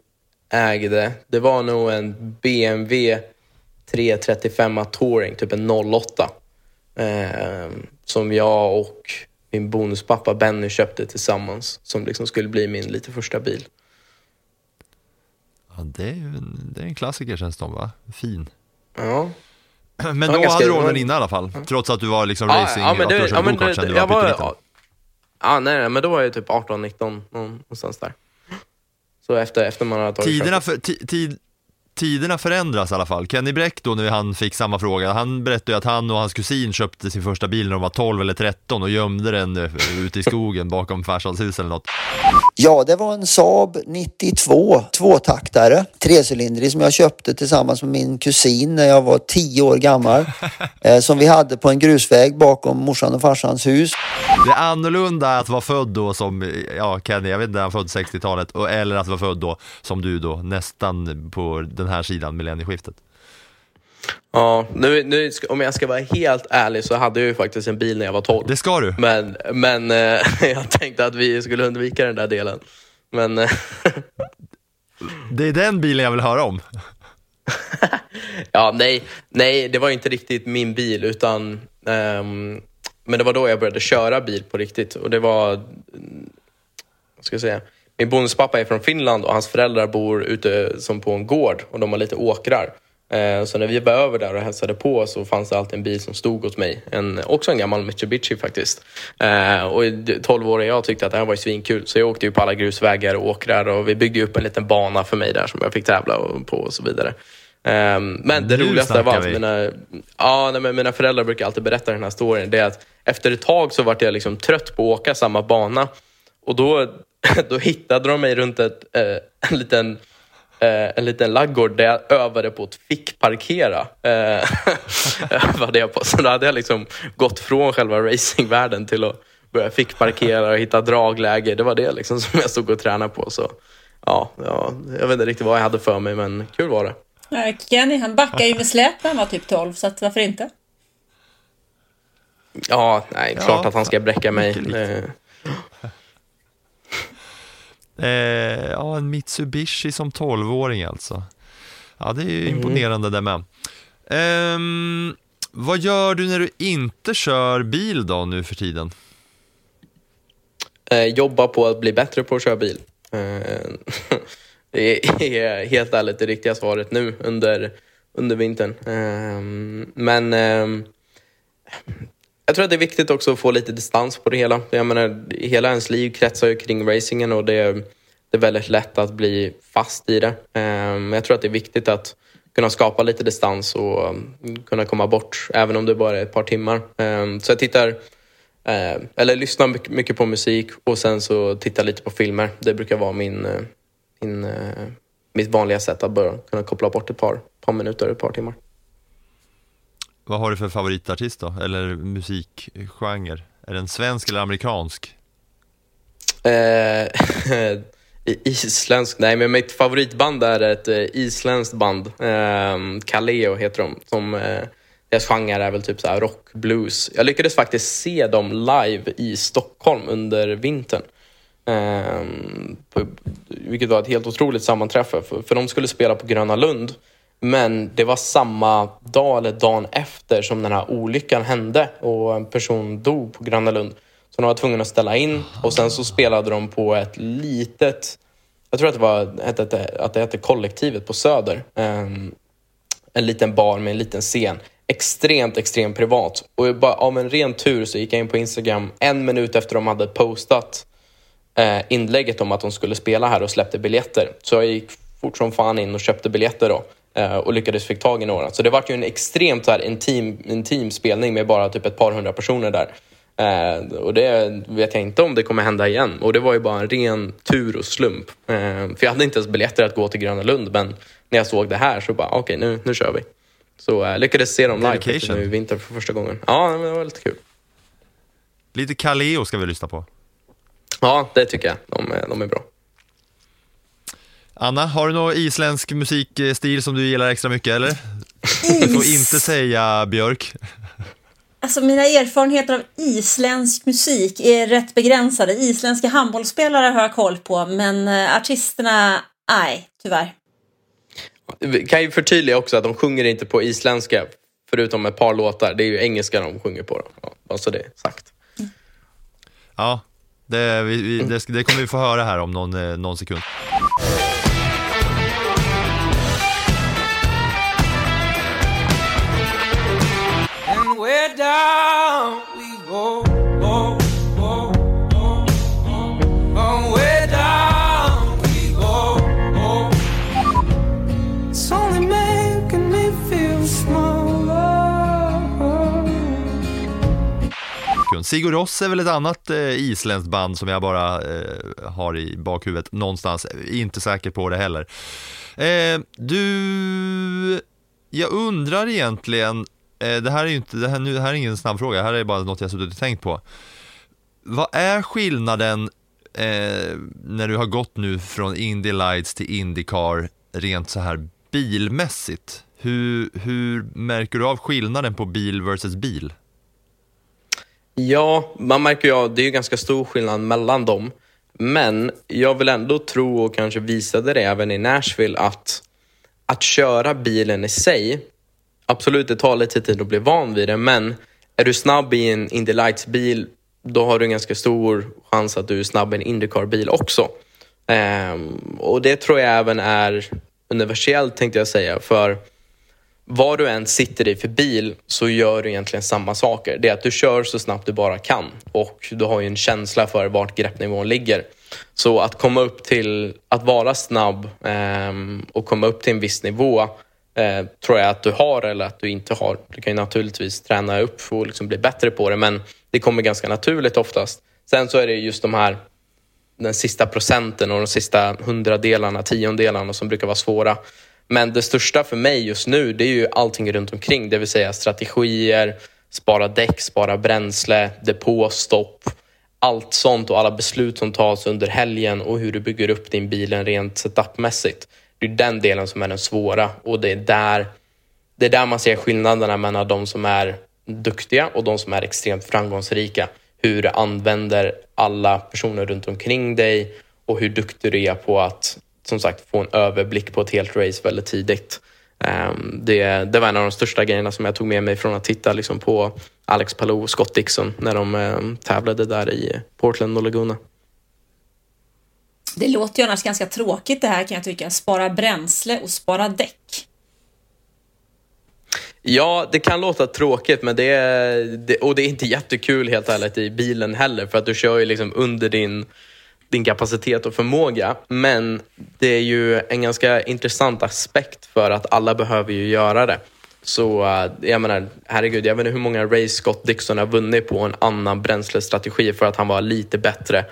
ägde, det var nog en BMW 335 Touring, typ en 08. Eh, som jag och min bonuspappa Benny köpte tillsammans. Som liksom skulle bli min lite första bil. Ja, det, är en, det är en klassiker känns som va? Fin. Ja. Men då ganska- hade du ordnat inne i alla fall. Trots att du var liksom Ja, racing, ja, men att du ja, men det- du var pytteliten. ja. Ja, nej, nej, men då var jag typ 18, 19, någonstans där. Så efter, efter man har tagit Tiderna, för, ti, tid, tiderna förändras i alla fall. Kenny Bräck då när han fick samma fråga, han berättade ju att han och hans kusin köpte sin första bil när de var 12 eller 13 och gömde den eh, ute i skogen bakom farsans hus eller något. Ja, det var en Saab 92 tvåtaktare, trecylindrig som jag köpte tillsammans med min kusin när jag var 10 år gammal. Eh, som vi hade på en grusväg bakom morsan och farsans hus. Det är annorlunda att vara född då som, ja Kenny, jag vet inte, han född 60-talet, och- eller att vara född då som du då, nästan på den här sidan millennieskiftet. Ja, nu, nu, om jag ska vara helt ärlig så hade jag ju faktiskt en bil när jag var 12. Det ska du. Men, men eh, jag tänkte att vi skulle undvika den där delen. Men eh, Det är den bilen jag vill höra om. ja, nej, nej, det var inte riktigt min bil utan ehm, men det var då jag började köra bil på riktigt och det var mm, vad ska jag säga? Min bonuspappa är från Finland och hans föräldrar bor ute som på en gård och de har lite åkrar. Eh, Så när vi var över där och hälsade på så fanns det alltid en bil som stod åt mig. En, också en gammal Mitsubishi faktiskt. Eh, Och i 12 år jag tyckte att det här var ju svinkul så jag åkte ju på alla grusvägar och åkrar och vi byggde upp en liten bana för mig där som jag fick tävla på och så vidare. Eh, Men det Nu roligaste allt, vi. mina, ja, nej, men mina föräldrar brukar alltid berätta den här storyn, det är att efter ett tag så vart jag liksom trött på att åka samma bana och då, då hittade de mig runt ett, eh, en liten eh, en liten laggård där jag övade på att fickparkera. Eh, övade jag på. Så då hade jag liksom gått från själva racingvärlden till att börja fickparkera och hitta dragläge. Det var det liksom som jag stod och tränade på. Så, ja, ja, jag vet inte riktigt vad jag hade för mig, men kul var det. Ja, Kenny han backar ju med släp när han var typ 12, så att varför inte? Ja, nej, Ja, klart att han ska bräcka mig. Eh, Eh, ja, en Mitsubishi som 12-åring alltså. Ja, det är ju imponerande det med. Ehm, vad gör du när du inte kör bil då nu för tiden? eh, jobba på att bli bättre på att köra bil. Eh, det är helt ärligt det riktiga svaret nu under, under vintern. Eh, men eh, jag tror att det är viktigt också att få lite distans på det hela. Jag menar, hela ens liv kretsar ju kring racingen och det är, det är väldigt lätt att bli fast i det. Men jag tror att det är viktigt att kunna skapa lite distans och ehm, kunna komma bort, även om det bara är ett par timmar. Ehm, så jag tittar, eller lyssnar mycket på musik och sen så tittar lite på filmer. Det brukar vara min, eh, min, eh, mitt vanliga sätt att börja kunna koppla bort ett par, par minuter, ett par timmar. Vad har du för favoritartist då, eller musikgenre? Är den svensk eller amerikansk? Eh, isländsk, nej men mitt favoritband är ett eh, isländskt band. Eh, Kaleo heter de. Som, eh, deras genre är väl typ så rock, blues. Jag lyckades faktiskt se dem live i Stockholm under vintern. Eh, på, vilket var ett helt otroligt sammanträffande. För, för de skulle spela på Gröna Lund. Men det var samma dag eller dagen efter som den här olyckan hände och en person dog på Gröna Lund. Så de var tvungna att ställa in och sen så spelade de på ett litet, jag tror att det var att det hette Kollektivet på Söder. Um, en liten bar med en liten scen. Extremt, extremt privat. Och bara, av en ren tur så gick jag in på Instagram en minut efter de hade postat eh, inlägget om att de skulle spela här och släppte biljetter. Så jag gick fort som fan in och köpte biljetter då. Eh, och lyckades fick tag i några. Så det var ju en extremt så här, intim, intim spelning med bara typ ett par hundra personer där. Eh, och det vet jag inte om det kommer hända igen. Och det var ju bara en ren tur och slump. Eh, för jag hade inte ens biljetter att gå till Gröna Lund men när jag såg det här så bara okej okay, nu, nu kör vi. Så eh, lyckades se dem live nu i vinter för första gången. Ja, det var lite kul. Lite Kaleo ska vi lyssna på. Ja, det tycker jag. De, de är bra. Anna, har du någon isländsk musikstil som du gillar extra mycket eller? Du får inte säga Björk. Alltså mina erfarenheter av isländsk musik är rätt begränsade. Isländska handbollsspelare har jag koll på, men eh, artisterna, nej, tyvärr. Vi kan ju förtydliga också att de sjunger inte på isländska, förutom ett par låtar. Det är ju engelska de sjunger på. Då. så det är sagt. Mm. Ja, det, vi, vi, det, det, kommer vi få höra här om någon, eh, någon sekund. Sigur Rós är väl ett annat eh, isländskt band som jag bara eh, har i bakhuvudet någonstans. Inte säker på det heller. Eh, du, jag undrar egentligen Eh, det här är ju inte, det här, nu, det här är ingen snabb fråga, det här är bara något jag suttit och tänkt på. Vad är skillnaden eh, när du har gått nu från Indy Lights till Indycar rent så här bilmässigt? Hur, hur märker du av skillnaden på bil versus bil? Ja, man märker ju av, det är ju ganska stor skillnad mellan dem. Men jag vill ändå tro och kanske visade det även i Nashville att att köra bilen i sig absolut, det tar lite tid att bli van vid det, men är du snabb i en Indy Lights-bil, då har du en ganska stor chans att du är snabb i en Indycar-bil också. Um, och det tror jag även är universellt tänkte jag säga, för vad du än sitter i för bil så gör du egentligen samma saker. Det är att du kör så snabbt du bara kan och du har ju en känsla för vart greppnivån ligger. Så att komma upp till att vara snabb um, och komma upp till en viss nivå eh, tror jag att du har eller att du inte har. Du kan ju naturligtvis träna upp och liksom bli bättre på det men det kommer ganska naturligt oftast. Sen så är det just de här den sista procenten och de sista hundradelarna, tiondelarna som brukar vara svåra. Men det största för mig just nu det är ju allting runt omkring, det vill säga strategier, spara däck, spara bränsle, depå, stopp, allt sånt och alla beslut som tas under helgen och hur du bygger upp din bil rent setupmässigt. Det är den delen som är den svåra och det är där, det är där man ser skillnaderna mellan de som är duktiga och de som är extremt framgångsrika. Hur du använder alla personer runt omkring dig och hur duktig du är på att som sagt få en överblick på ett helt race väldigt tidigt. Ehm, det, det var en av de största grejerna som jag tog med mig från att titta liksom, på Alex Palou och Scott Dixon när de ehm, tävlade där i Portland och Laguna. Det låter ju annars ganska tråkigt det här kan jag tycka. Spara bränsle och spara däck. Ja, det kan låta tråkigt men det är, det, och det är inte jättekul helt ärligt i bilen heller för att du kör ju liksom under din, din kapacitet och förmåga. Men det är ju en ganska intressant aspekt för att alla behöver ju göra det. Så eh, jag menar, herregud, jag vet inte hur många race Scott Dixon har vunnit på en annan bränslestrategi för att han var lite bättre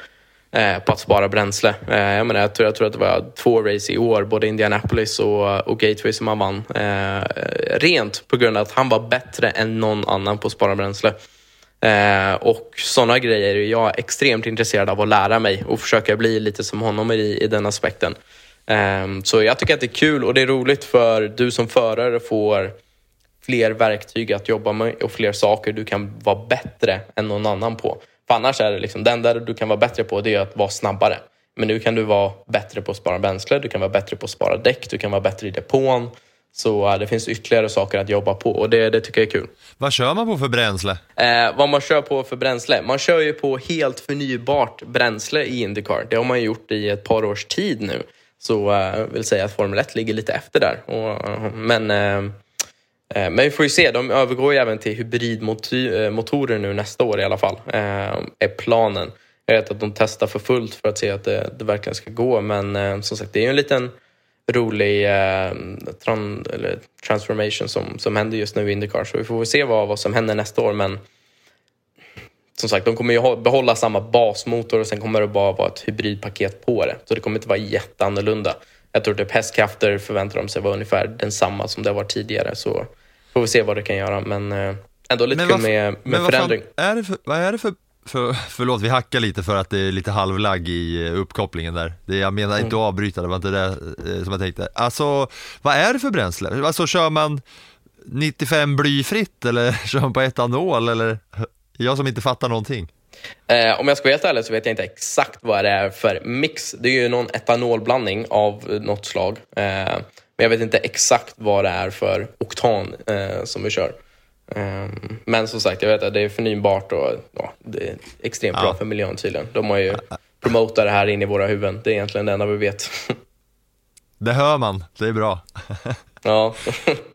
eh, på att spara bränsle. Eh, jag, menar, jag, tror, jag tror att det var två race i år, både Indianapolis och, och Gateway som han vann. Eh, rent på grund av att han var bättre än någon annan på att spara bränsle. Eh, och sådana grejer är jag extremt intresserad av att lära mig och försöka bli lite som honom i, i den aspekten. Eh, så jag tycker att det är kul och det är roligt för du som förare får fler verktyg att jobba med och fler saker du kan vara bättre än någon annan på. För annars är det liksom, det enda du kan vara bättre på det är att vara snabbare. Men nu kan du vara bättre på att spara bränsle, du kan vara bättre på att spara däck, du kan vara bättre i depån. Så uh, det finns ytterligare saker att jobba på och det, det tycker jag är kul. Vad kör man på för bränsle? Eh, vad man kör på för bränsle? Man kör ju på helt förnybart bränsle i Indycar. Det har man gjort i ett par års tid nu. Så jag uh, vill säga att Formel 1 ligger lite efter där. Och, men Eh, Eh, men vi får ju se, de övergår ju även till hybridmotorer eh, nu nästa år i alla fall, eh, är planen. Jag vet att de testar för fullt för att se att det, det verkligen ska gå, men eh, som sagt det är ju en liten rolig eh, tran, eller transformation som, som händer just nu i Indycar, så vi får väl se vad, vad som händer nästa år, men som sagt, de kommer ju behålla samma basmotor och sen kommer det bara vara ett hybridpaket på det, så det kommer inte vara jätteannorlunda. Jag tror typ hästkrafter förväntar de sig vara ungefär densamma som det var tidigare. Så får vi se vad det kan göra. Men eh, ändå lite kul med, med men förändring. Vad, är det för, vad är det för, för, förlåt vi hackar lite för att det är lite halvlagg i eh, uppkopplingen där. Det, jag menar inte att mm. avbryta, det var inte det eh, som jag tänkte. Alltså, vad är det för bränsle? Alltså kör man 95 blyfritt eller kör man på etanol eller? Jag som inte fattar någonting. Eh, om jag ska vara helt ärlig så vet jag inte exakt vad det är för mix. Det är ju någon etanolblandning av något slag. Eh, men jag vet inte exakt vad det är för oktan eh, som vi kör. Eh, men som sagt, jag vet att det är förnybart och ja, det är extremt bra för miljön tydligen. De har ju promotat det här in i våra huvuden. Det är egentligen det enda vi vet. det hör man, det är bra. ja.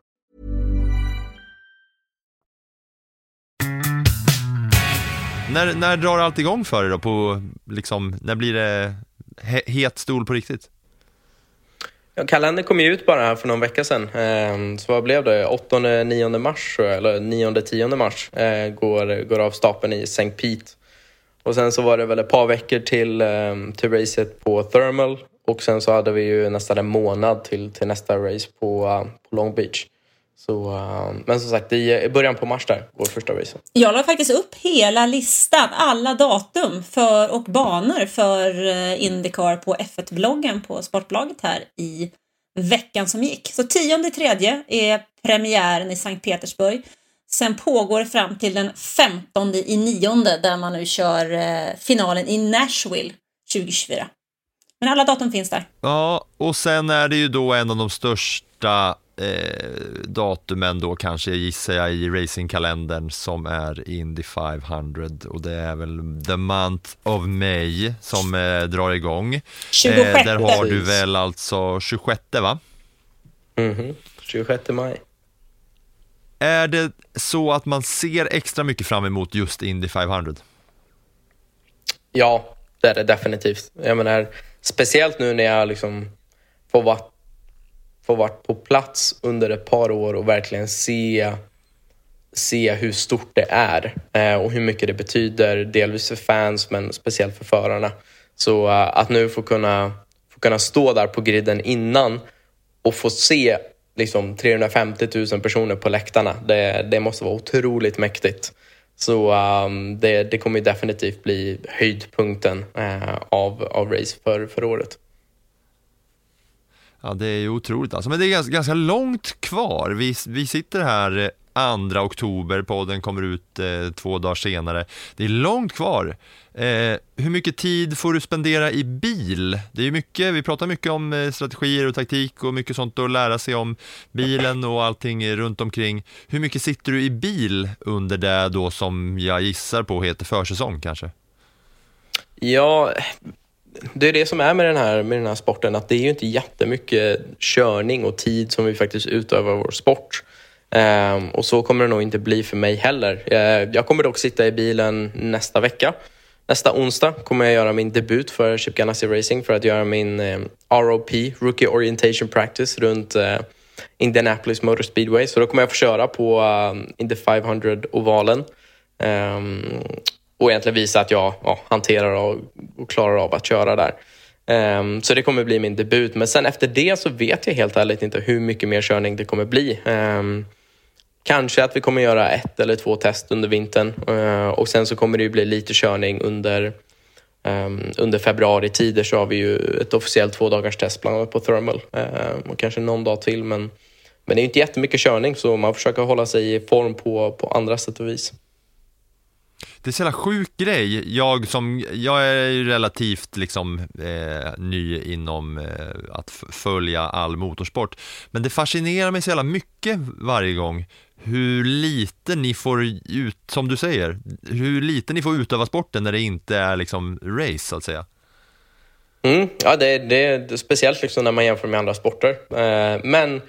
När, när drar allt igång för er då? På, liksom, när blir det he het stol på riktigt? Ja, kalendern kom ju ut bara här för någon vecka sedan. Ehm, så vad blev det? 8-9 mars, eller 9-10 mars eh, går, går av stapeln i St. Pete. Och sen så var det väl ett par veckor till, ehm, till racet på Thermal och sen så hade vi ju nästan en månad till, till nästa race på, uh, på Long Beach. Så, uh, men som sagt, i början på mars där går första racen. Jag la faktiskt upp hela listan, alla datum för och banor för uh, Indycar på F1-bloggen på Sportblaget här i veckan som gick. Så 10 tredje är premiären i Sankt Petersburg. Sen pågår det fram till den 15 i nionde där man nu kör uh, finalen i Nashville 2024. Men alla datum finns där. Ja, och sen är det ju då en av de största eh, datumen då kanske gissar jag i racingkalendern som är Indy 500 och det är väl the month of May som eh, drar igång. 26. Eh, där har du väl alltså 26 va? Mm -hmm. 26 maj. Är det så att man ser extra mycket fram emot just Indy 500? Ja, det är det definitivt. Jag menar, speciellt nu när jag liksom får vara få varit på plats under ett par år och verkligen se, se hur stort det är eh, och hur mycket det betyder, delvis för fans men speciellt för förarna. Så eh, att nu få kunna, få kunna stå där på griden innan och få se liksom 350 000 personer på läktarna, det, det måste vara otroligt mäktigt. Så um, det, det kommer definitivt bli höjdpunkten uh, av, av race för, för året. Ja, det är ju otroligt alltså. Men det är ganska, ganska långt kvar. Vi, vi sitter här eh, 2 oktober, podden kommer ut eh, två dagar senare. Det är långt kvar. Eh, hur mycket tid får du spendera i bil? Det är mycket, vi pratar mycket om eh, strategier och taktik och mycket sånt att lära sig om bilen och allting eh, runt omkring. Hur mycket sitter du i bil under det då som jag gissar på heter försäsong kanske? Ja, det är det som är med den, här, med den här sporten, att det är ju inte jättemycket körning och tid som vi faktiskt utövar vår sport. Um, och så kommer det nog inte bli för mig heller. Uh, jag kommer dock sitta i bilen nästa vecka. Nästa onsdag kommer jag göra min debut för Chip Ganassi Racing för att göra min eh, um, ROP, Rookie Orientation Practice, runt uh, Indianapolis Motor Speedway. Så då kommer jag få köra på uh, Indy 500-ovalen. Um, ehm, och egentligen visa att jag ja, hanterar och, och, klarar av att köra där. Um, så det kommer bli min debut. Men sen efter det så vet jag helt ärligt inte hur mycket mer körning det kommer bli. Um, kanske att vi kommer göra ett eller två test under vintern uh, och sen så kommer det ju bli lite körning under um, under februari tider så har vi ju ett officiellt två dagars test bland annat på Thermal och kanske någon dag till men, men det är ju inte jättemycket körning så man försöker hålla sig i form på, på andra sätt och vis. Det är så jävla sjuk grej. Jag, som, jag är ju relativt liksom, eh, ny inom eh, att följa all motorsport. Men det fascinerar mig så jävla mycket varje gång hur lite ni får ut, som du säger, hur lite ni får utöva sporten när det inte är liksom race så att säga. Mm, ja, det, det är speciellt liksom när man jämför med andra sporter. Eh, men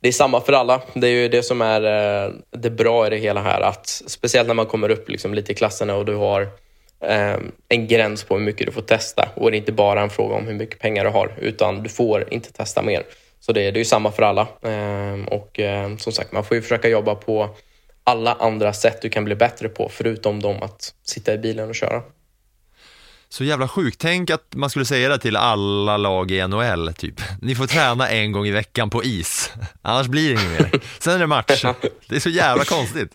det är samma för alla. Det är ju det som är eh, det bra i det hela här. Att speciellt när man kommer upp liksom lite i klasserna och du har eh, en gräns på hur mycket du får testa. Och det är inte bara en fråga om hur mycket pengar du har, utan du får inte testa mer. Så det, det är ju samma för alla. Ehm, och eh, som sagt, man får ju försöka jobba på alla andra sätt du kan bli bättre på, förutom de att sitta i bilen och köra. Så jävla sjukt. Tänk att man skulle säga det till alla lag i NHL, typ. Ni får träna en gång i veckan på is, annars blir det inget mer. Sen är det match. Det är så jävla konstigt.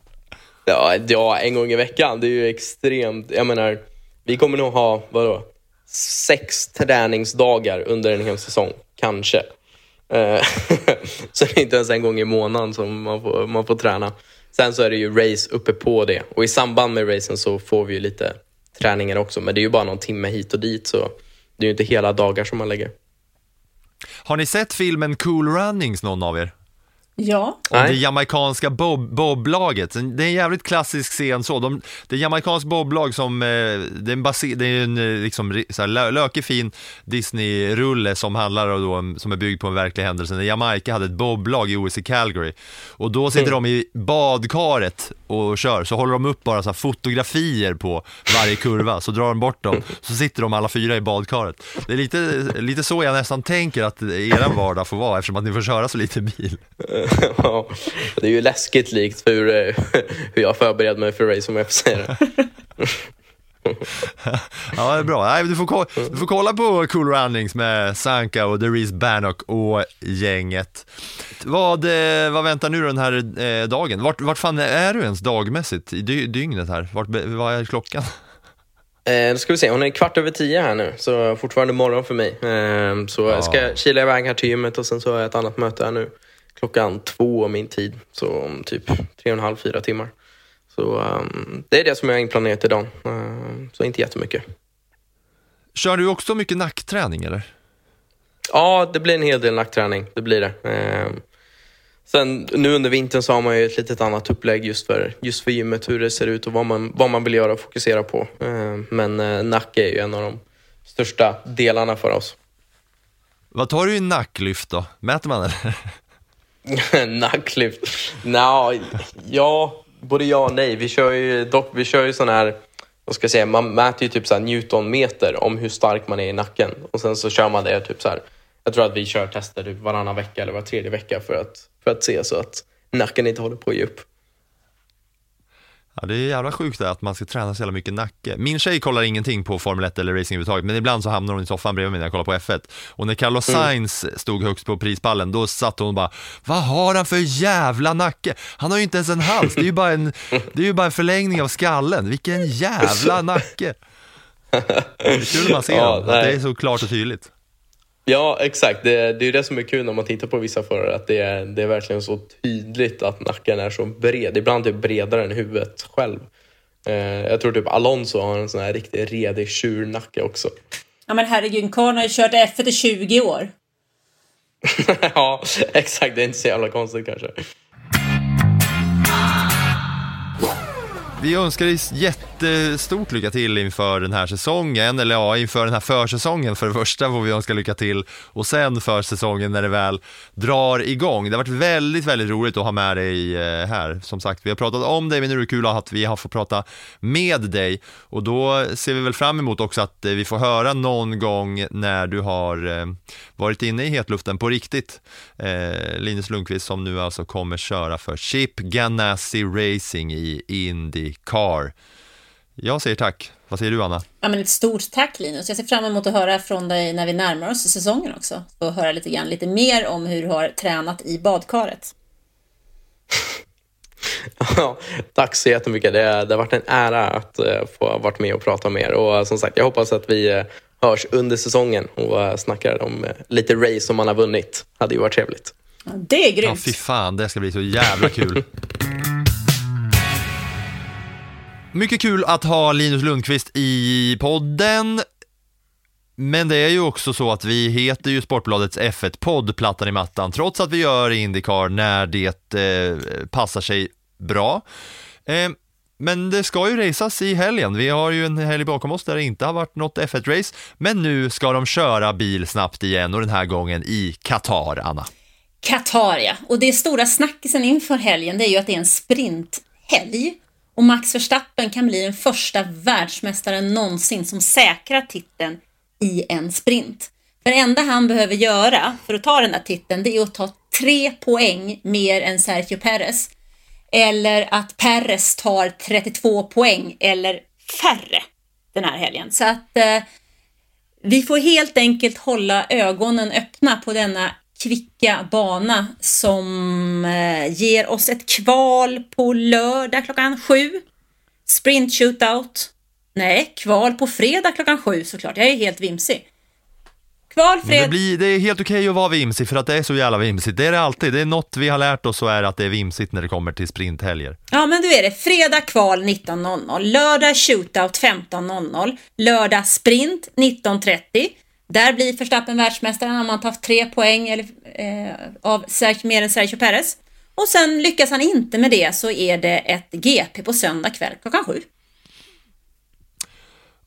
Ja, ja, en gång i veckan, det är ju extremt. Jag menar, vi kommer nog ha, vadå, sex träningsdagar under en hel säsong, kanske. Eh, så det är inte ens en gång i månaden som man får, man får träna. Sen så är det ju race uppe på det och i samband med racen så får vi ju lite träningar också, men det är ju bara någon timme hit och dit så det är ju inte hela dagar som man lägger. Har ni sett filmen Cool Runnings, någon av er? Ja. Om det jamaikanska bob, boblaget. Det är en jävligt klassisk scen så. De, det är jamaikansk boblag som, eh, det är en, base, det är en eh, liksom, så här, lökig fin Disney-rulle som handlar då, som är byggd på en verklig händelse. När Jamaica hade ett boblag i OS i Calgary. Och då sitter mm. de i badkaret och kör, så håller de upp bara så fotografier på varje kurva, så drar de bort dem, så sitter de alla fyra i badkaret. Det är lite, lite så jag nästan tänker att er vardag får vara, eftersom att ni får köra så lite bil. ja, det är ju läskigt likt hur, hur jag förbereder mig för race om jag får säga det. ja, det är bra. Nej, du, får du får kolla på Cool Runnings med Sanka och Derice Bannock och gänget. Vad, eh, vad väntar nu den här eh, dagen? Vart, vart fan är du ens dagmässigt i dy dygnet här? Vart, vad är klockan? Eh, då ska vi se, hon är kvart över tio här nu, så fortfarande morgon för mig. Eh, så ja. jag ska kila iväg här till gymmet och sen så har jag ett annat möte här nu klockan två min tid, så om typ tre och en halv, fyra timmar. Så um, det är det som jag har inplanerat idag, uh, så inte jättemycket. Kör du också mycket nackträning eller? Ja, det blir en hel del nackträning, det blir det. Uh, sen nu under vintern så har man ju ett litet annat upplägg just för, just för gymmet, hur det ser ut och vad man, vad man vill göra och fokusera på. Uh, men uh, nacke är ju en av de största delarna för oss. Vad tar du i nacklyft då? Mäter man eller? Nacklyft? Nå, ja, både ja och nej. Vi kör ju dock, vi kör ju sån här, vad ska jag säga, man mäter ju typ så här newtonmeter om hur stark man är i nacken. Och sen så kör man det typ så här, jag tror att vi kör tester typ varannan vecka eller var tredje vecka för att, för att se så att nacken inte håller på att ge upp. Ja, det är jävla sjukt det, att man ska träna så jävla mycket nacke. Min tjej kollar ingenting på Formel 1 eller racing överhuvudtaget, men ibland så hamnar hon i soffan bredvid mig när jag kollar på F1. Och när Carlos mm. Sainz stod högst på prispallen, då satt hon och bara Vad har han för jävla nacke? Han har ju inte ens en hals, det är ju bara en, det är ju bara en förlängning av skallen. Vilken jävla nacke! Det är kul när man ser ja, att det är så klart och tydligt. Ja, exakt. Det, det är det som är kul när man tittar på vissa förare, att det är, det är verkligen så tydligt att nacken är så bred. Ibland typ bredare än huvudet själv. Eh, jag tror typ Alonso har en sån här riktigt redig tjurnacke också. Ja men herregud, karln har ju kört F1 i 20 år. ja, exakt. Det är inte så jävla konstigt kanske. Vi önskar dig jättestort lycka till inför den här säsongen, eller ja, inför den här försäsongen för det första får vi önska lycka till och sen för säsongen när det väl drar igång. Det har varit väldigt, väldigt roligt att ha med dig eh, här. Som sagt, vi har pratat om dig, men nu är det kul att vi har fått prata med dig och då ser vi väl fram emot också att eh, vi får höra någon gång när du har eh, varit inne i hetluften på riktigt. Linus Lundqvist som nu alltså kommer köra för Chip Ganassi Racing i Indy Car. Jag säger tack. Vad säger du Anna? Ja, men ett stort tack Linus. Jag ser fram emot att höra från dig när vi närmar oss säsongen också. Och höra lite grann, lite mer om hur du har tränat i badkaret. Ja, tack så jättemycket. Det, det har varit en ära att uh, få varit med och prata med er. Och uh, som sagt, jag hoppas att vi uh, hörs under säsongen och snackar om lite race som man har vunnit. hade ju varit trevligt. Ja, det är grymt. Ja, fy fan, det ska bli så jävla kul. Mycket kul att ha Linus Lundqvist i podden. Men det är ju också så att vi heter ju Sportbladets F1-podd Plattan i mattan, trots att vi gör Indycar när det eh, passar sig bra. Eh, men det ska ju racas i helgen. Vi har ju en helg bakom oss där det inte har varit något F1-race, men nu ska de köra bil snabbt igen och den här gången i Qatar, Anna. Qatar, ja. Och det stora snackisen inför helgen, det är ju att det är en sprinthelg. Och Max Verstappen kan bli den första världsmästaren någonsin som säkrar titeln i en sprint. För det enda han behöver göra för att ta den där titeln, det är att ta tre poäng mer än Sergio Perez. Eller att Perez tar 32 poäng eller färre den här helgen. Så att eh, vi får helt enkelt hålla ögonen öppna på denna kvicka bana som eh, ger oss ett kval på lördag klockan sju. Sprint shootout. Nej, kval på fredag klockan sju såklart. Jag är helt vimsig. Kval fredag. Det, blir, det är helt okej att vara vimsig för att det är så jävla vimsigt. Det är det alltid. Det är något vi har lärt oss så är att det är vimsigt när det kommer till sprinthelger. Ja, men du är det. Fredag kval 19.00, lördag shootout 15.00, lördag sprint 19.30. Där blir Verstappen världsmästare, om man tagit tre poäng eller, eh, av mer än Sergio Perez. Och sen lyckas han inte med det så är det ett GP på söndag kväll klockan sju.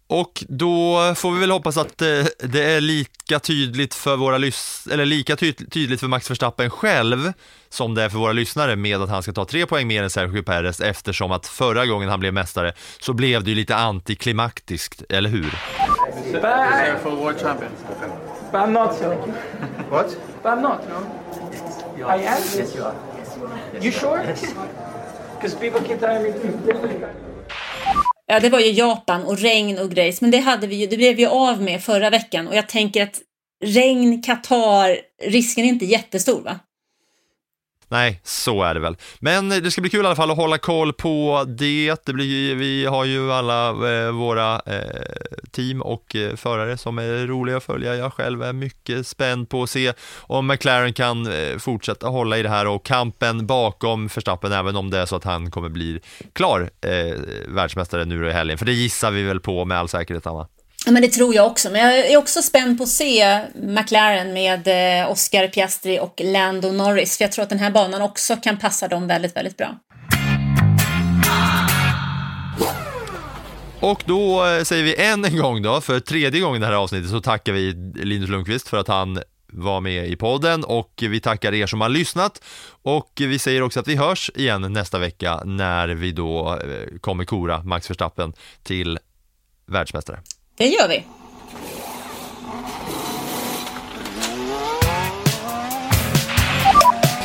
Och då får vi väl hoppas att eh, det är lika tydligt för våra lys eller lika ty tydligt för Max Verstappen själv som det är för våra lyssnare med att han ska ta tre poäng mer än Sergio Perez eftersom att förra gången han blev mästare så blev det ju lite antiklimaktiskt, eller hur? But I, for world champion. But I'm not so. what? But I'm not, no. You I am? Yes, you are. You sure? Because people keep telling me to. Ja, det var ju Japan och regn och grejs, men det hade vi ju, det blev vi av med förra veckan och jag tänker att regn, Qatar, risken är inte jättestor va? Nej, så är det väl. Men det ska bli kul i alla fall att hålla koll på det. det blir, vi har ju alla eh, våra eh, team och eh, förare som är roliga att följa. Jag själv är mycket spänd på att se om McLaren kan eh, fortsätta hålla i det här och kampen bakom Verstappen, även om det är så att han kommer bli klar eh, världsmästare nu i helgen. För det gissar vi väl på med all säkerhet, Anna. Ja, men det tror jag också. Men jag är också spänd på att se McLaren med eh, Oscar Piastri och Lando Norris. För jag tror att den här banan också kan passa dem väldigt, väldigt bra. Och då eh, säger vi än en gång då, för tredje gången det här avsnittet så tackar vi Linus Lundqvist för att han var med i podden och vi tackar er som har lyssnat och vi säger också att vi hörs igen nästa vecka när vi då eh, kommer kora Max Verstappen till världsmästare. Det gör vi.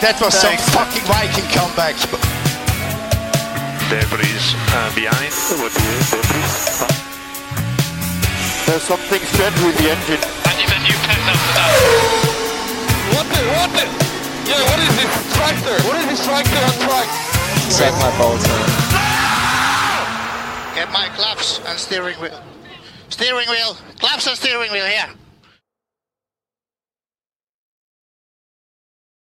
That was some fucking Viking comebacks. Debris uh, behind. There's something strange with the engine. And you've a new pet after that. What the, what the? Yeah, what is this tractor? What is this tractor on track? Suck my balls man. Get my claps and steering wheel. Steering wheel. Claps and steering wheel here.